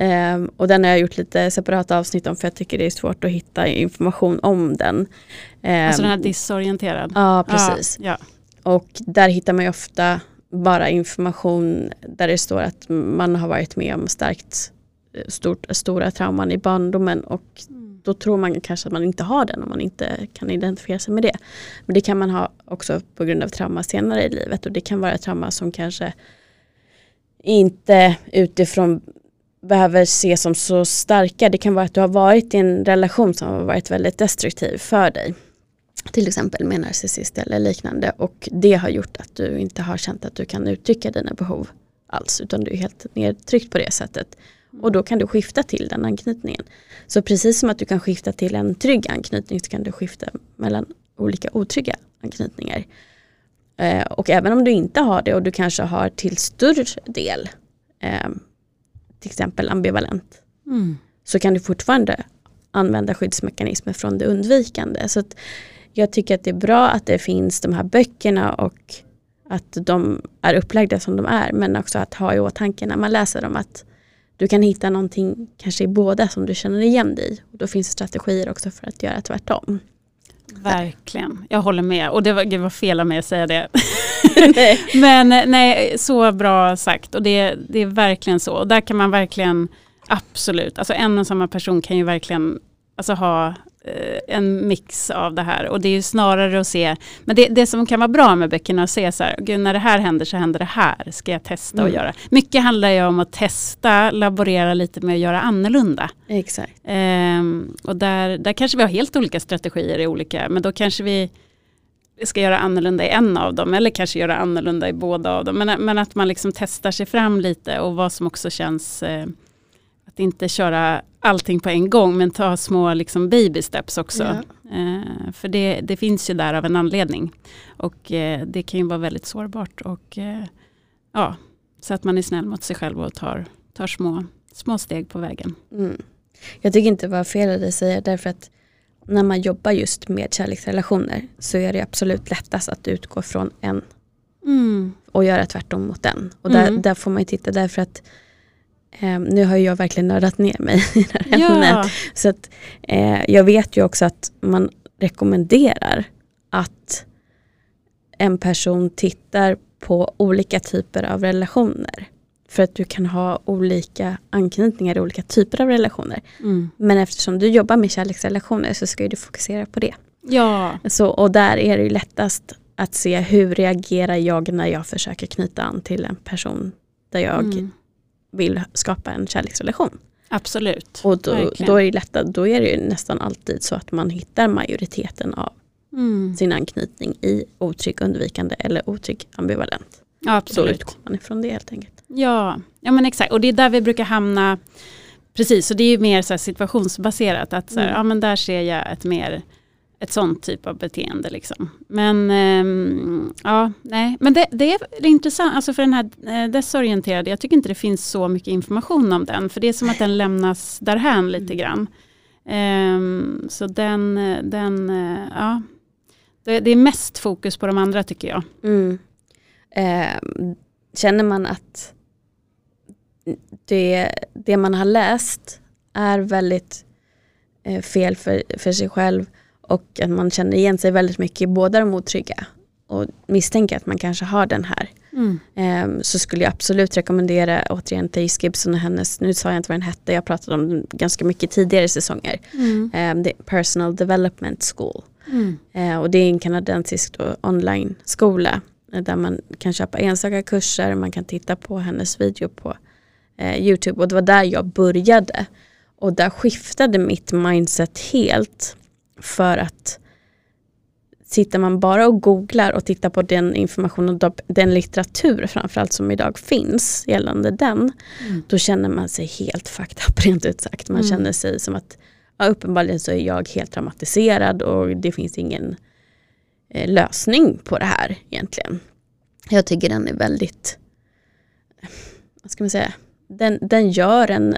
Um, och den har jag gjort lite separata avsnitt om för jag tycker det är svårt att hitta information om den. Alltså den här disorienterad? Ja, precis. Ja, ja. Och där hittar man ju ofta bara information där det står att man har varit med om starkt eh, stort, stora trauman i barndomen och mm. då tror man kanske att man inte har den om man inte kan identifiera sig med det. Men det kan man ha också på grund av trauma senare i livet och det kan vara trauma som kanske inte utifrån behöver ses som så starka. Det kan vara att du har varit i en relation som har varit väldigt destruktiv för dig till exempel med narcissist eller liknande och det har gjort att du inte har känt att du kan uttrycka dina behov alls utan du är helt nedtryckt på det sättet. Och då kan du skifta till den anknytningen. Så precis som att du kan skifta till en trygg anknytning så kan du skifta mellan olika otrygga anknytningar. Eh, och även om du inte har det och du kanske har till större del eh, till exempel ambivalent mm. så kan du fortfarande använda skyddsmekanismer från det undvikande. Så att jag tycker att det är bra att det finns de här böckerna och att de är upplagda som de är. Men också att ha i åtanke när man läser dem att du kan hitta någonting kanske i båda som du känner igen dig i. Och då finns det strategier också för att göra tvärtom. Verkligen, jag håller med. Och det var, det var fel av mig att säga det. Men nej, så bra sagt. Och det, det är verkligen så. Och där kan man verkligen, absolut, alltså en och samma person kan ju verkligen alltså, ha Eh, en mix av det här. Och det är ju snarare att se, men det, det som kan vara bra med böckerna att se så här, gud när det här händer så händer det här, ska jag testa mm. och göra. Mycket handlar ju om att testa, laborera lite med att göra annorlunda. Exakt. Um, och där, där kanske vi har helt olika strategier i olika, men då kanske vi ska göra annorlunda i en av dem eller kanske göra annorlunda i båda av dem. Men, men att man liksom testar sig fram lite och vad som också känns eh, att inte köra allting på en gång men ta små liksom baby steps också. Ja. Eh, för det, det, finns ju där av en anledning. Och eh, det kan ju vara väldigt sårbart. Och, eh, ja, så att man är snäll mot sig själv och tar, tar små, små steg på vägen. Mm. Jag tycker inte det var fel att säga därför att när man jobbar just med kärleksrelationer så är det absolut lättast att utgå från en mm. och göra tvärtom mot den. Och där, mm. där får man ju titta därför att Eh, nu har jag verkligen nördat ner mig i det här ja. ämnet. Så att, eh, jag vet ju också att man rekommenderar att en person tittar på olika typer av relationer. För att du kan ha olika anknytningar i olika typer av relationer. Mm. Men eftersom du jobbar med kärleksrelationer så ska du fokusera på det. Ja. Så, och där är det ju lättast att se hur reagerar jag när jag försöker knyta an till en person där jag mm. Vill skapa en kärleksrelation. Absolut. Och då, då, är det lätta, då är det ju nästan alltid så att man hittar majoriteten av mm. sin anknytning i otrygg undvikande eller otrygg ambivalent. Ja, absolut. Då utgår man ifrån det helt enkelt. Ja, ja men exakt och det är där vi brukar hamna Precis, och det är mer så situationsbaserat. Att så här, mm. ja, men där ser jag ett mer ett sånt typ av beteende. Liksom. Men ähm, ja, nej. Men det, det, är intressant, alltså för den här eh, desorienterade, jag tycker inte det finns så mycket information om den. För det är som att den lämnas därhän lite mm. grann. Ähm, så den, den äh, ja. Det, det, är mest fokus på de andra tycker jag. Mm. Eh, känner man att det, det man har läst är väldigt eh, fel för, för sig själv och att man känner igen sig väldigt mycket i båda de otrygga och misstänker att man kanske har den här. Mm. Um, så skulle jag absolut rekommendera återigen Therese Gibson och hennes, nu sa jag inte vad den hette, jag pratade om den ganska mycket tidigare säsonger. Mm. Um, the Personal Development School. Mm. Uh, och det är en kanadensisk online skola där man kan köpa enstaka kurser, man kan titta på hennes video på uh, Youtube och det var där jag började. Och där skiftade mitt mindset helt för att sitter man bara och googlar och tittar på den information och den litteratur framförallt som idag finns gällande den, mm. då känner man sig helt fucked up rent ut sagt. Man mm. känner sig som att ja, uppenbarligen så är jag helt traumatiserad och det finns ingen eh, lösning på det här egentligen. Jag tycker den är väldigt, vad ska man säga, den, den gör en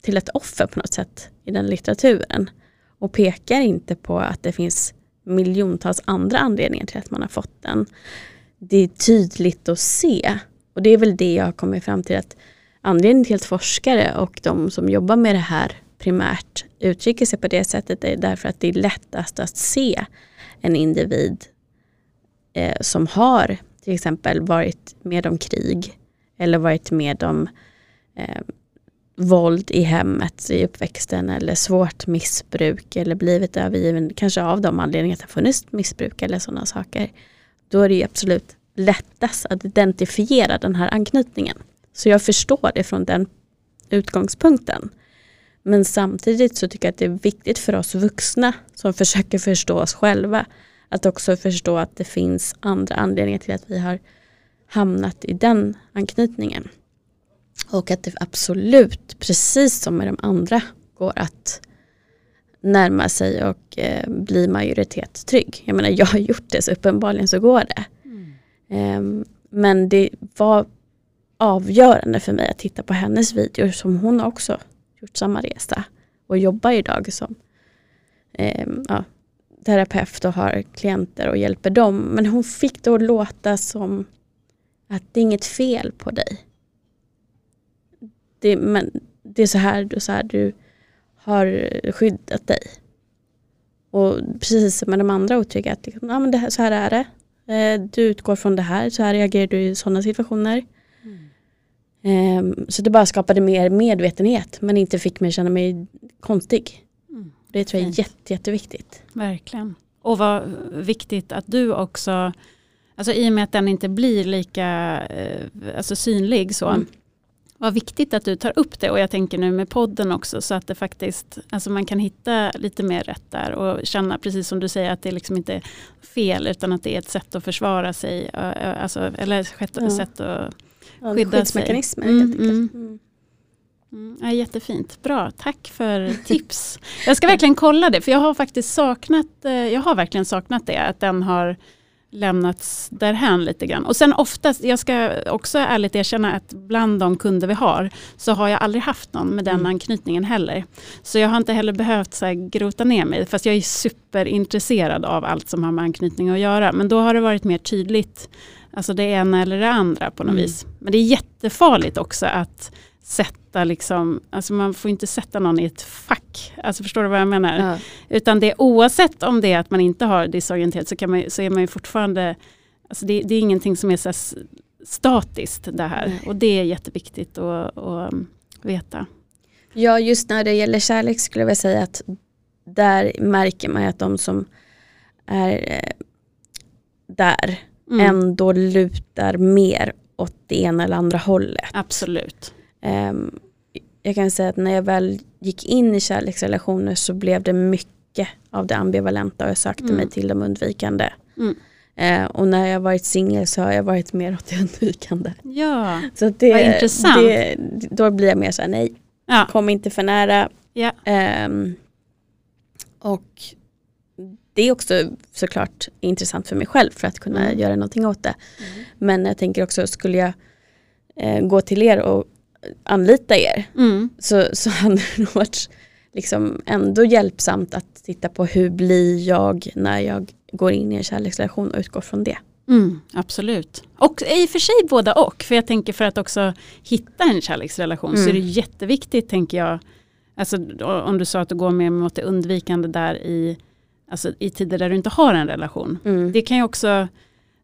till ett offer på något sätt i den litteraturen och pekar inte på att det finns miljontals andra anledningar till att man har fått den. Det är tydligt att se och det är väl det jag har kommit fram till att anledningen till att forskare och de som jobbar med det här primärt uttrycker sig på det sättet är därför att det är lättast att se en individ eh, som har till exempel varit med om krig eller varit med om eh, våld i hemmet i uppväxten eller svårt missbruk eller blivit övergiven, kanske av de anledningar att det har funnits missbruk eller sådana saker. Då är det absolut lättast att identifiera den här anknytningen. Så jag förstår det från den utgångspunkten. Men samtidigt så tycker jag att det är viktigt för oss vuxna som försöker förstå oss själva att också förstå att det finns andra anledningar till att vi har hamnat i den anknytningen. Och att det absolut, precis som med de andra, går att närma sig och eh, bli majoritetstrygg. Jag menar jag har gjort det så uppenbarligen så går det. Mm. Eh, men det var avgörande för mig att titta på hennes videor som hon också gjort samma resa och jobbar idag som eh, ja, terapeut och har klienter och hjälper dem. Men hon fick det att låta som att det är inget fel på dig det, men det är så här, du, så här du har skyddat dig. Och precis som med de andra otrygga, att liksom, ja, men det här, så här är det. Eh, du utgår från det här, så här reagerar du i sådana situationer. Mm. Eh, så det bara skapade mer medvetenhet men inte fick mig känna mig konstig. Mm. Det tror jag är jätte, jätteviktigt. Verkligen. Och vad viktigt att du också, alltså i och med att den inte blir lika eh, alltså synlig så, mm. Vad viktigt att du tar upp det och jag tänker nu med podden också så att det faktiskt, alltså man kan hitta lite mer rätt där och känna precis som du säger att det liksom inte är fel utan att det är ett sätt att försvara sig, alltså, eller ett ja. sätt att ja, skydda sig. Mm, helt mm. mm. Mm, ja, jättefint, bra, tack för tips. Jag ska verkligen kolla det för jag har faktiskt saknat, eh, jag har verkligen saknat det, att den har lämnats därhän lite grann. Och sen oftast, jag ska också ärligt erkänna att bland de kunder vi har så har jag aldrig haft någon med den mm. anknytningen heller. Så jag har inte heller behövt så här, grota ner mig fast jag är superintresserad av allt som har med anknytning att göra. Men då har det varit mer tydligt, alltså det ena eller det andra på något mm. vis. Men det är jättefarligt också att sätta liksom, alltså man får inte sätta någon i ett fack. Alltså förstår du vad jag menar? Ja. Utan det oavsett om det är att man inte har disorienterat så, kan man, så är man ju fortfarande, alltså det, det är ingenting som är så statiskt det här. Nej. Och det är jätteviktigt att, att veta. Ja, just när det gäller kärlek skulle jag säga att där märker man att de som är eh, där mm. ändå lutar mer åt det ena eller andra hållet. Absolut. Um, jag kan säga att när jag väl gick in i kärleksrelationer så blev det mycket av det ambivalenta och jag sökte mm. mig till de undvikande. Mm. Eh, och när jag varit singel så har jag varit mer åt det undvikande. Ja, så det, vad intressant. Det, då blir jag mer såhär nej, ja. kom inte för nära. Ja. Eh, och det är också såklart intressant för mig själv för att kunna mm. göra någonting åt det. Mm. Men jag tänker också, skulle jag eh, gå till er och anlita er mm. så, så hade det varit liksom ändå hjälpsamt att titta på hur blir jag när jag går in i en kärleksrelation och utgår från det. Mm, absolut. Och i och för sig båda och. För jag tänker för att också hitta en kärleksrelation mm. så är det mm. jätteviktigt tänker jag. Alltså, om du sa att du går mer mot det undvikande där i, alltså, i tider där du inte har en relation. Mm. Det kan ju också,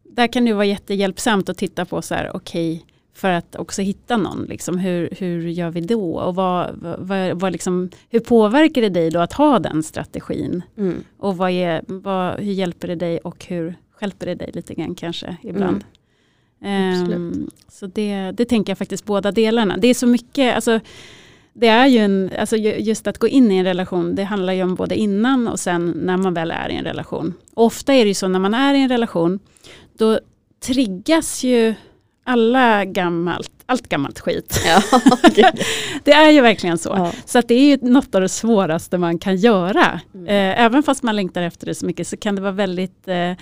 där kan det vara jättehjälpsamt att titta på så här, okej, okay, för att också hitta någon. Liksom, hur, hur gör vi då? Och vad, vad, vad liksom, hur påverkar det dig då att ha den strategin? Mm. Och vad är, vad, hur hjälper det dig och hur hjälper det dig lite grann kanske ibland? Mm. Um, så det, det tänker jag faktiskt båda delarna. Det är så mycket, alltså, det är ju en, alltså just att gå in i en relation, det handlar ju om både innan och sen när man väl är i en relation. Och ofta är det ju så när man är i en relation, då triggas ju alla gammalt, allt gammalt skit. Ja, det är ju verkligen så. Ja. Så att det är ju något av det svåraste man kan göra. Mm. Eh, även fast man längtar efter det så mycket så kan det vara väldigt eh,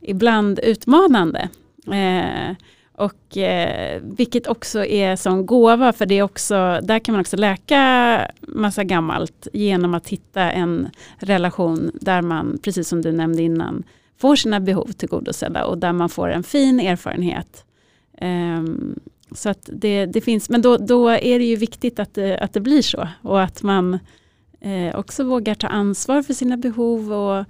ibland utmanande. Eh, och eh, vilket också är som gåva för det är också, där kan man också läka massa gammalt genom att hitta en relation där man, precis som du nämnde innan, får sina behov tillgodosedda och där man får en fin erfarenhet Um, så att det, det, finns, men då, då, är det ju viktigt att det, att det blir så och att man eh, också vågar ta ansvar för sina behov och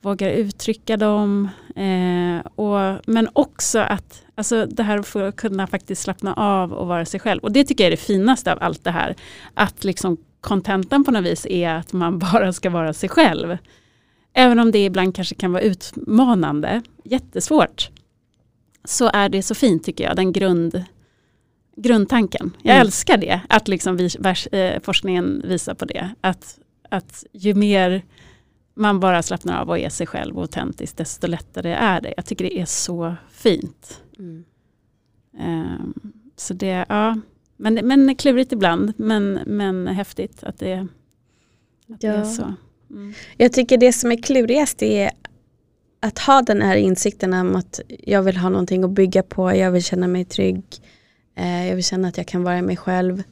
vågar uttrycka dem. Eh, och, men också att alltså det här att kunna faktiskt slappna av och vara sig själv. Och det tycker jag är det finaste av allt det här. Att liksom kontentan på något vis är att man bara ska vara sig själv. Även om det ibland kanske kan vara utmanande, jättesvårt så är det så fint tycker jag, den grund, grundtanken. Jag mm. älskar det, att liksom vi, vers, eh, forskningen visar på det. Att, att ju mer man bara slappnar av och är sig själv och autentisk, desto lättare är det. Jag tycker det är så fint. Mm. Um, så det, ja, men, men klurigt ibland, men, men häftigt att det, att ja. det är så. Mm. Jag tycker det som är klurigast är att ha den här insikten om att jag vill ha någonting att bygga på, jag vill känna mig trygg, eh, jag vill känna att jag kan vara mig själv.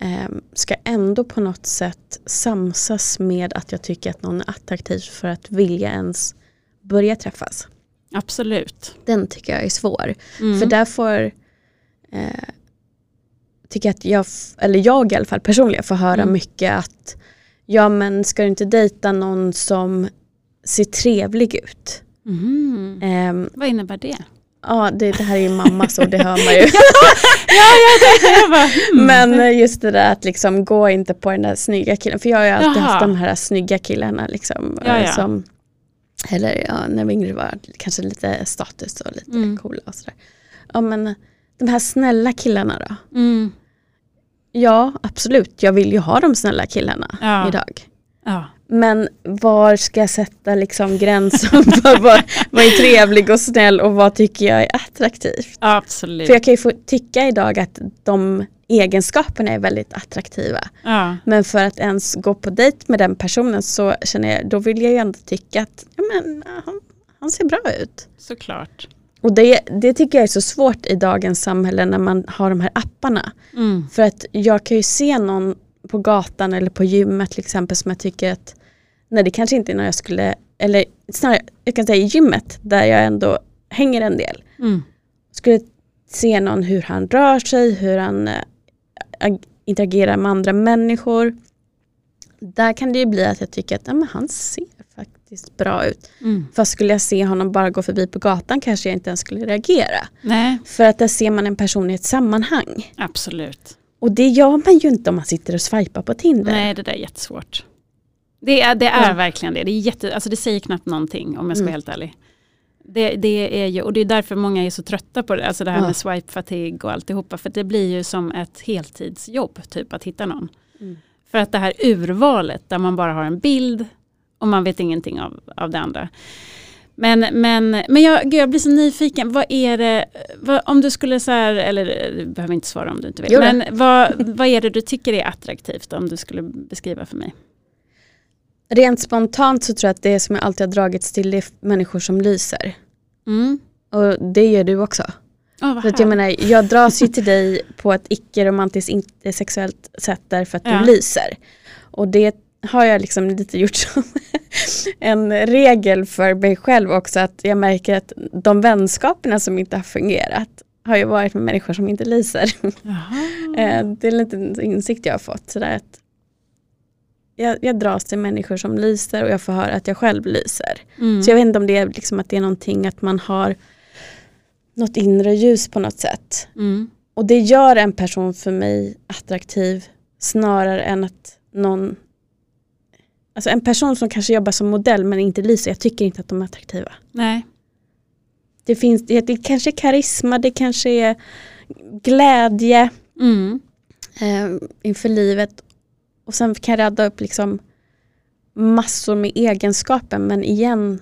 Eh, ska ändå på något sätt samsas med att jag tycker att någon är attraktiv för att vilja ens börja träffas. Absolut. Den tycker jag är svår. Mm. För där får eh, tycker att jag, eller jag i alla fall personligen får höra mm. mycket att ja men ska du inte dejta någon som ser trevlig ut. Mm. Um, Vad innebär det? Ja, det, det här är ju mamma så det hör man ju. ja, ja, det, bara, mm. Men just det där att liksom gå inte på den där snygga killen. För jag har ju alltid Jaha. haft de här snygga killarna liksom. Ja, ja. Som, eller ja, när vi yngre var kanske lite status och lite mm. coola och sådär. Ja men de här snälla killarna då? Mm. Ja absolut, jag vill ju ha de snälla killarna ja. idag. Ja. Men var ska jag sätta liksom gränsen för vad, vad är trevlig och snäll och vad tycker jag är attraktivt? Absolut. För jag kan ju få tycka idag att de egenskaperna är väldigt attraktiva. Ja. Men för att ens gå på dejt med den personen så känner jag, då vill jag ju ändå tycka att ja, men, han, han ser bra ut. Såklart. Och det, det tycker jag är så svårt i dagens samhälle när man har de här apparna. Mm. För att jag kan ju se någon på gatan eller på gymmet till exempel som jag tycker att, nej det kanske inte är när jag skulle, eller snarare jag kan säga i gymmet där jag ändå hänger en del. Mm. Skulle se någon hur han rör sig, hur han äh, interagerar med andra människor. Där kan det ju bli att jag tycker att men han ser faktiskt bra ut. Mm. Fast skulle jag se honom bara gå förbi på gatan kanske jag inte ens skulle reagera. Nej. För att där ser man en person i ett sammanhang. Absolut. Och det gör man ju inte om man sitter och swipar på Tinder. Nej, det där är jättesvårt. Det är, det är ja. verkligen det. Det, är jätte, alltså det säger knappt någonting om jag ska mm. vara helt ärlig. Det, det, är ju, och det är därför många är så trötta på det, alltså det här Ja. med swipe fatigue och alltihopa. För det blir ju som ett heltidsjobb typ att hitta någon. Mm. För att det här urvalet där man bara har en bild och man vet ingenting av, av det andra. Men, men, men jag, gud, jag blir så nyfiken, vad är det, vad, om du skulle så här, eller du behöver inte svara om du inte vill, Jo men vad, vad är det du tycker är attraktivt om du skulle beskriva för mig? Rent spontant så tror jag att det som jag alltid har dragits till är människor som lyser. Mm. Och det gör du också. Oh, att jag menar, jag dras ju till dig på ett icke-romantiskt, inte sexuellt sätt därför att Ja. du lyser. Och det har jag liksom lite gjort som en regel för mig själv också att jag märker att de vänskaperna som inte har fungerat har ju varit med människor som inte lyser. Eh, Det är en liten insikt jag har fått. Sådär att jag, jag dras till människor som lyser och jag får höra att jag själv lyser. Mm. Så jag vet inte om det är liksom att det är någonting att man har något inre ljus på något sätt. Mm. Och det gör en person för mig attraktiv snarare än att någon Alltså en person som kanske jobbar som modell men inte lyser, jag tycker inte att de är attraktiva. Nej. Det, finns, det, det kanske är karisma, det kanske är glädje Mm. eh, inför livet. Och sen kan jag radda upp liksom massor med egenskaper men igen,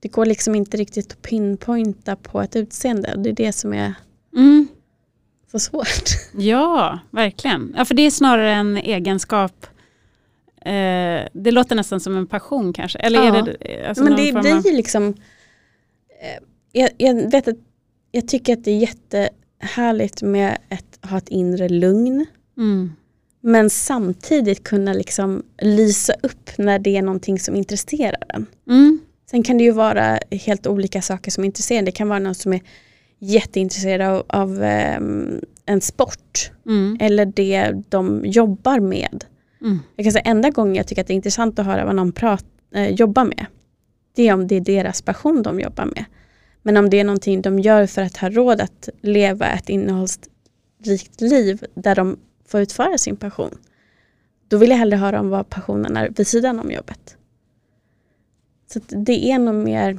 det går liksom inte riktigt att pinpointa på ett utseende. Det är det som är Mm. så svårt. Ja, verkligen. Ja, för det är snarare en egenskap. Eh, det låter nästan som en passion kanske. Eller Ja. är det, alltså Men det blir av- liksom eh, jag, jag vet att jag tycker att det är jättehärligt med att ha ett inre lugn. Mm. Men samtidigt kunna liksom lysa upp när det är någonting som intresserar en. Mm. Sen kan det ju vara helt olika saker som intresserar. Det kan vara någon som är jätteintresserad av, av ehm, en sport. Mm. Eller det de jobbar med. Mm. Jag kan säga enda gången jag tycker att det är intressant att höra vad någon prat, eh, jobbar med. Det är om det är deras passion de jobbar med. Men om det är någonting de gör för att ha råd att leva ett innehållsrikt liv där de får utföra sin passion. Då vill jag hellre höra om vad passionen är vid sidan om jobbet. Så att det är nog mer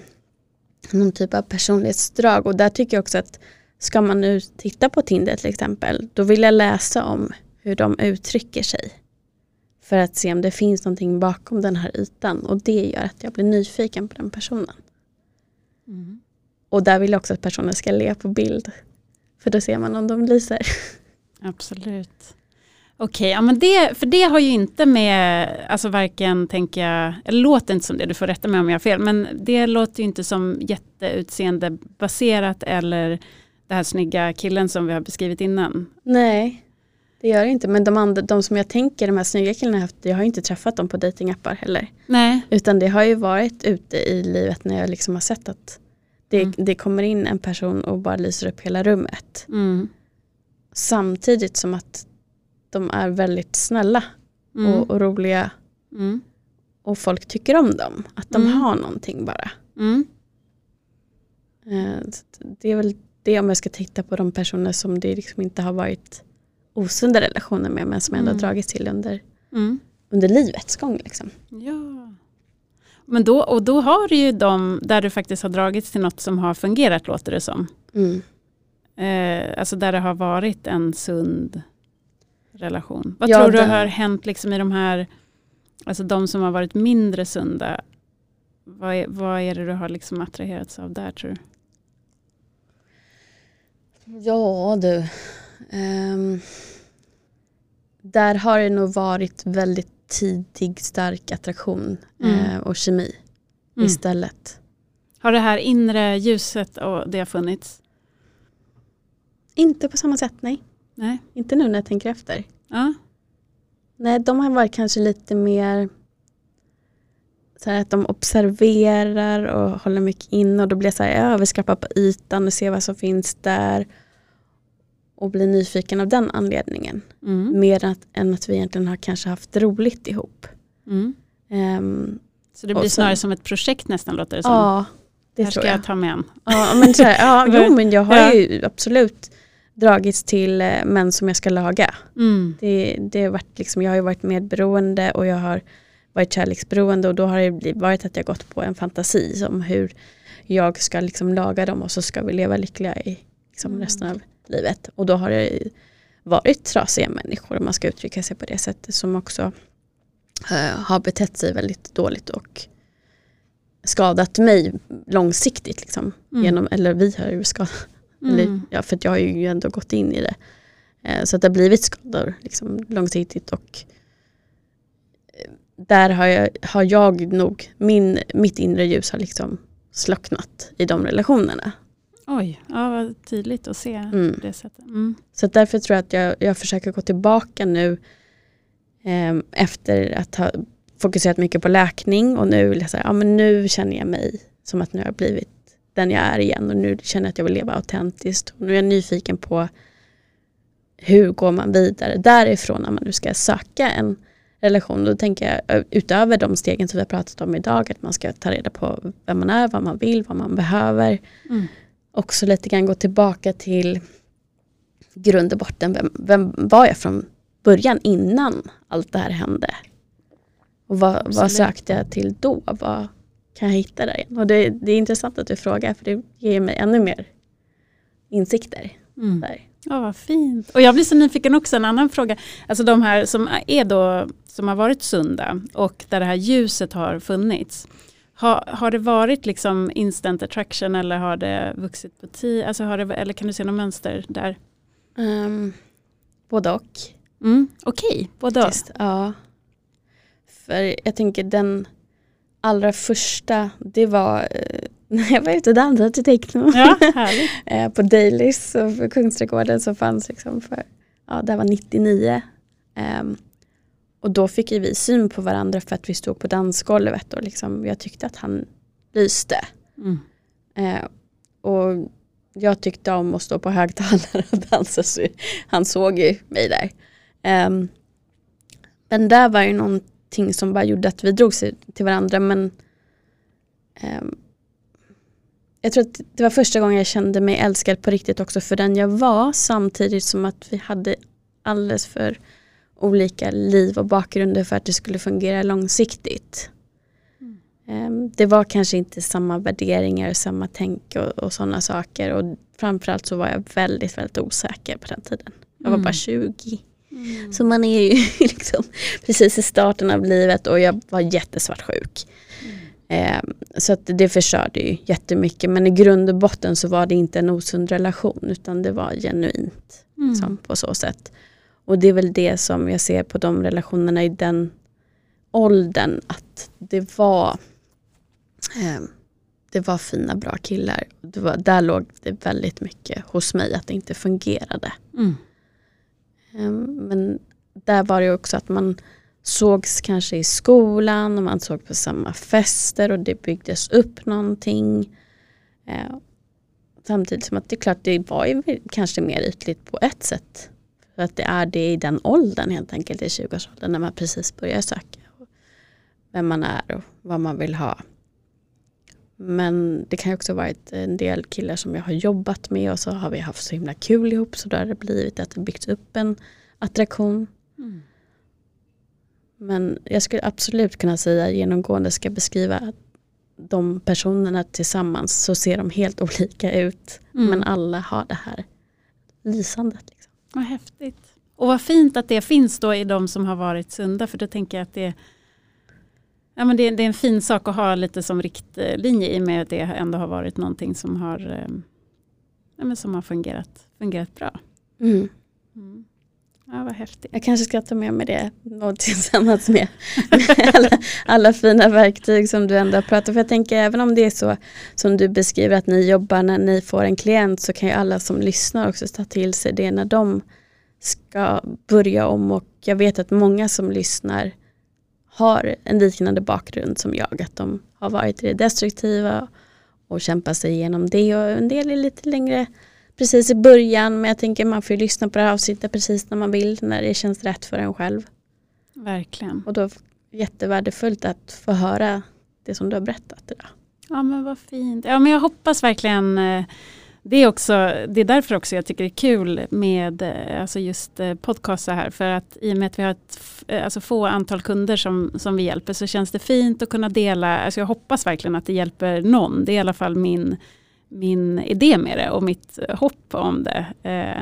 någon typ av personlighetsdrag och där tycker jag också att ska man nu titta på Tinder till exempel, då vill jag läsa om hur de uttrycker sig. För att se om det finns någonting bakom den här ytan och det gör att jag blir nyfiken på den personen. Mm. Och där vill jag också att personen ska le på bild. För då ser man om de lyser. Absolut. Okej, ja, men det, för det har ju inte med, alltså varken tänker jag, eller låter inte som det, du får rätta mig om jag har fel, men det låter ju inte som jätteutseende-baserat eller det här snygga killen som vi har beskrivit innan. Nej, det gör det inte. Men de, andra, de som jag tänker, de här snygga killarna jag har haft, jag har inte träffat dem på datingappar heller. Nej. Utan det har ju varit ute i livet när jag liksom har sett att det, Mm. det kommer in en person och bara lyser upp hela rummet. Mm. Samtidigt som att de är väldigt snälla Mm. och, och roliga Mm. och folk tycker om dem. Att de Mm. har någonting bara. Mm. Eh, Det är väl det om jag ska titta på de personer som det liksom inte har varit osunda relationer med men som ändå Mm. har dragits till under, Mm. under livets gång. Liksom. Ja. Men då, och då har du ju de där du faktiskt har dragits till något som har fungerat låter det som. Mm. Eh, alltså där det har varit en sund relation. Vad Ja, tror du det- har hänt liksom i de här, alltså de som har varit mindre sunda? Vad är, vad är det du har liksom attraherats av där tror du? Ja du. Ehm, där har det nog varit väldigt tidig stark attraktion Mm. eh, och kemi Mm. istället. Har det här inre ljuset och det har funnits? Inte på samma sätt, nej. Nej. Inte nu när jag tänker efter. Ja. Nej, de har varit kanske lite mer så här att de observerar och håller mycket in och då blir jag så här, jag överskrapar på ytan och ser vad som finns där och blir nyfiken av den anledningen. Mm. Mer att, än att vi egentligen har kanske haft roligt ihop. Mm. Ehm, Så det blir sen- snarare som ett projekt nästan låter det som. ja, det här tror ska jag. jag ta med en. Ja, men så här, ja, jo, men jag har Ja. ju absolut dragits till eh, män som jag ska laga. Mm. Det, det har varit liksom, jag har ju varit medberoende och jag har varit kärleksberoende och då har det varit att jag gått på en fantasi om hur jag ska liksom laga dem och så ska vi leva lyckliga i liksom mm. resten av livet. Och då har det varit trasiga människor om man ska uttrycka sig på det sättet som också uh, har betett sig väldigt dåligt och skadat mig långsiktigt. Liksom, mm. genom, eller vi har ju skadat, mm. eller, ja, för jag har ju ändå gått in i det. Uh, så att det har blivit skador liksom, långsiktigt och uh, där har jag, har jag nog, min, mitt inre ljus har liksom slocknat i de relationerna. Oj, ja, vad tydligt att se mm. det sättet. Mm. Så därför tror jag att jag, jag försöker gå tillbaka nu eh, efter att ha fokuserat mycket på läkning och nu säga, ja men nu känner jag mig som att nu har jag blivit den jag är igen och nu känner jag att jag vill leva autentiskt. Och nu är jag nyfiken på hur går man vidare därifrån när man nu ska söka en relation. Då tänker jag utöver de stegen som vi har pratat om idag, att man ska ta reda på vem man är, vad man vill, vad man behöver. Mm. Också lite grann gå tillbaka till grund och botten, vem, vem var jag från början innan allt det här hände? Och vad, vad sökte jag till då? Vad kan jag hitta där igen? Och det, det är intressant att du frågar för det ger mig ännu mer insikter. Mm. Där. Ja, vad fint. Och jag blir så nyfiken också, en annan fråga. Alltså de här som är då, som har varit sunda och där det här ljuset har funnits. Har, har det varit liksom instant attraction eller har det vuxit på tid? Alltså eller kan du se något mönster där? Um, både och. Mm, Okej, okay. både och. Ja. För jag tänker den allra första, det var eh, när jag var ute och dansade till techno. Ja, eh, på Dailys och för Kungsträdgården så fanns liksom för, ja det var 99. Um, ehm, och då fick vi syn på varandra för att vi stod på dansgolvet och liksom, jag tyckte att han lyste. Mm. Uh, och jag tyckte om att stå på högtalare och dansa så han såg ju mig där. Um, men där var ju någonting som bara gjorde att vi drog sig till varandra men um, jag tror att det var första gången jag kände mig älskad på riktigt också för den jag var samtidigt som att vi hade alldeles för olika liv och bakgrunder för att det skulle fungera långsiktigt. Mm. Det var kanske inte samma värderingar, samma tänk och, och sådana saker och framförallt så var jag väldigt, väldigt osäker på den tiden. Jag var mm. bara 20. Mm. Så man är ju liksom precis i starten av livet och jag var jättesvartsjuk. Eh, så att det förstörde ju jättemycket men i grund och botten så var det inte en osund relation utan det var genuint mm. på så sätt. Och det är väl det som jag ser på de relationerna i den åldern att det var eh, det var fina bra killar. Var, där låg det väldigt mycket hos mig att det inte fungerade. Mm. Eh, men där var det också att man sågs kanske i skolan och man såg på samma fester och det byggdes upp någonting. Eh, samtidigt som att det är klart det var ju kanske mer ytligt på ett sätt. För att det är det i den åldern helt enkelt, i 20-årsåldern när man precis börjar söka. Vem man är och vad man vill ha. Men det kan också varit en del killar som jag har jobbat med och så har vi haft så himla kul ihop så då har det blivit att det byggts upp en attraktion. Mm. Men jag skulle absolut kunna säga genomgående ska beskriva de personerna tillsammans så ser de helt olika ut. Mm. Men alla har det här lysandet. Liksom. Vad häftigt. Och vad fint att det finns då i de som har varit sunda. För då tänker jag att det, ja, men det, det är en fin sak att ha lite som riktlinje i och med att det ändå har varit någonting som har, eh, ja, men som har fungerat, fungerat bra. Mm. Mm. Ja, vad häftigt. Jag kanske ska ta med mig det något tillsammans med, alla, alla, fina verktyg som du ändå har pratat om. För jag tänker även om det är så som du beskriver att ni jobbar när ni får en klient så kan ju alla som lyssnar också ta till sig det när de ska börja om och jag vet att många som lyssnar har en liknande bakgrund som jag. Att de har varit i det destruktiva och kämpat sig igenom det och en del är lite längre precis i början men jag tänker man får lyssna på det här avsnittet precis när man vill när det känns rätt för en själv. Verkligen. Och då jättevärdefullt att få höra det som du har berättat idag. Ja men vad fint. Ja men jag hoppas verkligen eh, det är, också, det är därför också jag tycker det är kul med eh, alltså just eh, podcast så här. För att i och med att vi har ett alltså få antal kunder som, som vi hjälper så känns det fint att kunna dela. Alltså jag hoppas verkligen att det hjälper någon. Det är i alla fall min, min idé med det och mitt hopp om det.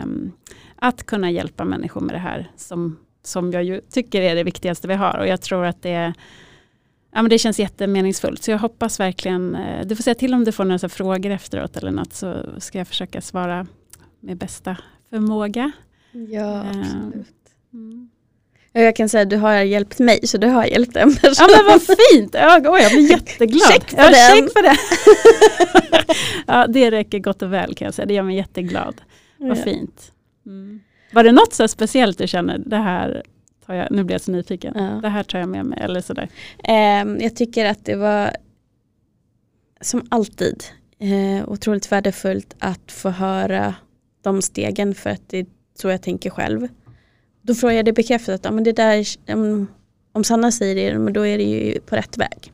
Um, att kunna hjälpa människor med det här som, som jag ju tycker är det viktigaste vi har. Och jag tror att det Ja, men det känns jättemeningsfullt. Så jag hoppas verkligen, eh, du får säga till om du får några frågor efteråt eller något så ska jag försöka svara med bästa förmåga. Ja, eh, absolut. Mm. Jag kan säga att du har hjälpt mig så du har hjälpt en person. Ja men vad fint, ja, oh, jag blir jätteglad. check för ja, den. Check för det. ja det räcker gott och väl kan jag säga, det gör mig jätteglad. Vad ja. fint. Mm. Var det något så speciellt du känner, det här tar jag, nu blir jag så nyfiken, ja. det här tar jag med mig eller sådär. Um, jag tycker att det var som alltid uh, otroligt värdefullt att få höra de stegen för att det är så jag tänker själv. Då får jag det bekräftat ja, men det där, om, om Sanna säger det, men då är det ju på rätt väg.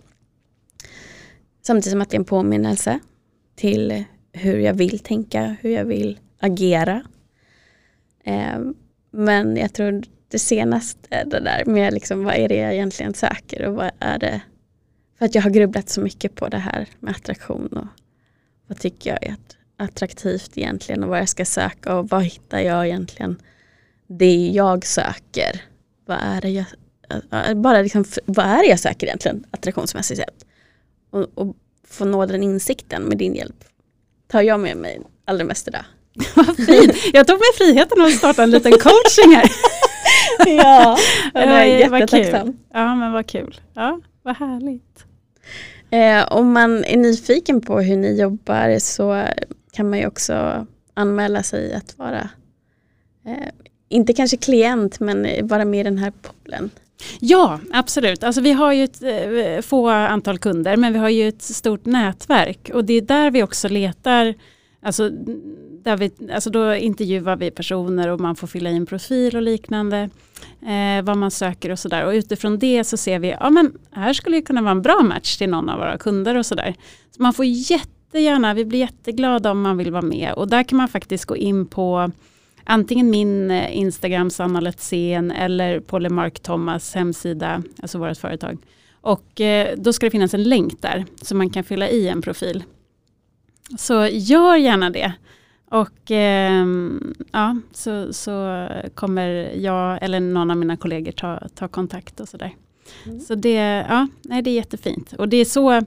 Samtidigt som att det är en påminnelse till hur jag vill tänka, hur jag vill agera. Eh, men jag tror det senaste, det där med liksom, vad är det jag egentligen söker och vad är det för att jag har grubblat så mycket på det här med attraktion och vad tycker jag är attraktivt egentligen och vad jag ska söka och vad hittar jag egentligen det jag söker. Vad är det jag, bara liksom, vad är det jag söker egentligen attraktionsmässigt sett? Och, och få nå den insikten med din hjälp tar jag med mig allra mest idag. Vad fint! Jag tog mig friheten att starta en liten coaching här. ja, jag är jättetacksam. Ja, men vad kul. Ja, vad härligt. Eh, om man är nyfiken på hur ni jobbar så kan man ju också anmäla sig att vara, eh, inte kanske klient, men vara med i den här poolen. Ja, absolut. Alltså vi har ju ett eh, få antal kunder, men vi har ju ett stort nätverk och det är där vi också letar Alltså, där vi, alltså då intervjuar vi personer och man får fylla i en profil och liknande. Eh, vad man söker och sådär. Och utifrån det så ser vi, ja men här skulle det kunna vara en bra match till någon av våra kunder och sådär. Så man får jättegärna, vi blir jätteglada om man vill vara med. Och där kan man faktiskt gå in på antingen min eh, Instagram Sanna Letzén eller Polly Mark Thomas hemsida, alltså vårt företag. Och eh, då ska det finnas en länk där så man kan fylla i en profil. Så gör gärna det. Och eh, ja, så, så kommer jag eller någon av mina kollegor ta, ta kontakt och sådär. Mm. Så det, ja, nej, det är jättefint. Och det är så,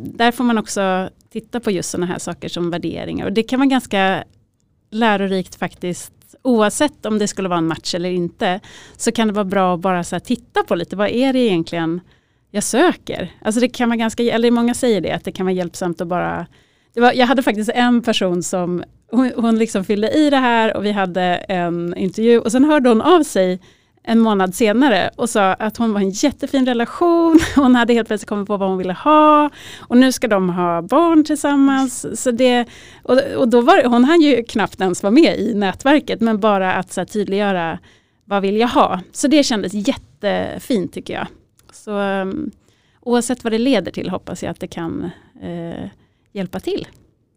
där får man också titta på just sådana här saker som värderingar. Och det kan vara ganska lärorikt faktiskt oavsett om det skulle vara en match eller inte. Så kan det vara bra att bara så titta på lite, vad är det egentligen jag söker? Alltså det kan vara ganska, eller många säger det, att det kan vara hjälpsamt att bara var, jag hade faktiskt en person som hon, hon liksom fyllde i det här och vi hade en intervju och sen hörde hon av sig en månad senare och sa att hon var en jättefin relation. Hon hade helt plötsligt kommit på vad hon ville ha och nu ska de ha barn tillsammans. Så det, och, och då var, hon hann ju knappt ens vara med i nätverket men bara att så här, tydliggöra vad vill jag ha. Så det kändes jättefint tycker jag. Så um, oavsett vad det leder till hoppas jag att det kan uh, hjälpa till.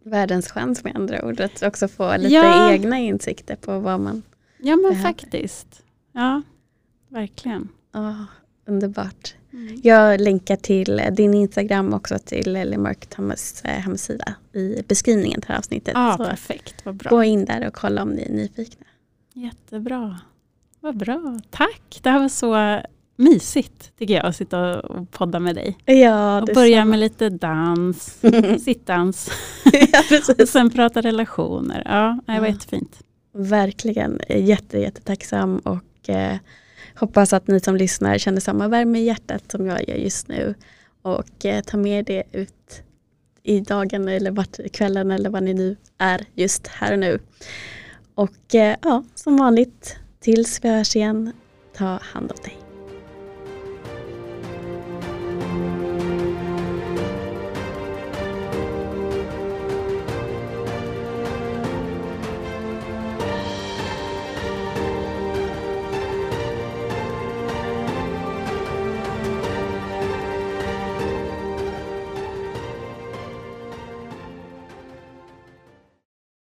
Världens chans med andra ord, att också få lite ja. egna insikter på vad man Ja men behöver. faktiskt. Ja, verkligen. Oh, underbart. Mm. Jag länkar till din Instagram också till Lemark Thomas eh, hemsida i beskrivningen till avsnittet. Ja, perfekt, vad bra. Gå in där och kolla om ni är nyfikna. Jättebra. Vad bra, tack. Det här var så mysigt tycker jag att sitta och podda med dig. Ja, och börja med lite dans, sittdans. ja, och sen prata relationer. Ja, det var ja. jättefint. Verkligen jätte, jättetacksam och eh, hoppas att ni som lyssnar känner samma värme i hjärtat som jag gör just nu. Och eh, ta med det ut i dagen eller vart, kvällen eller vad ni nu är just här och nu. Och eh, ja, som vanligt, tills vi hörs igen, ta hand om dig.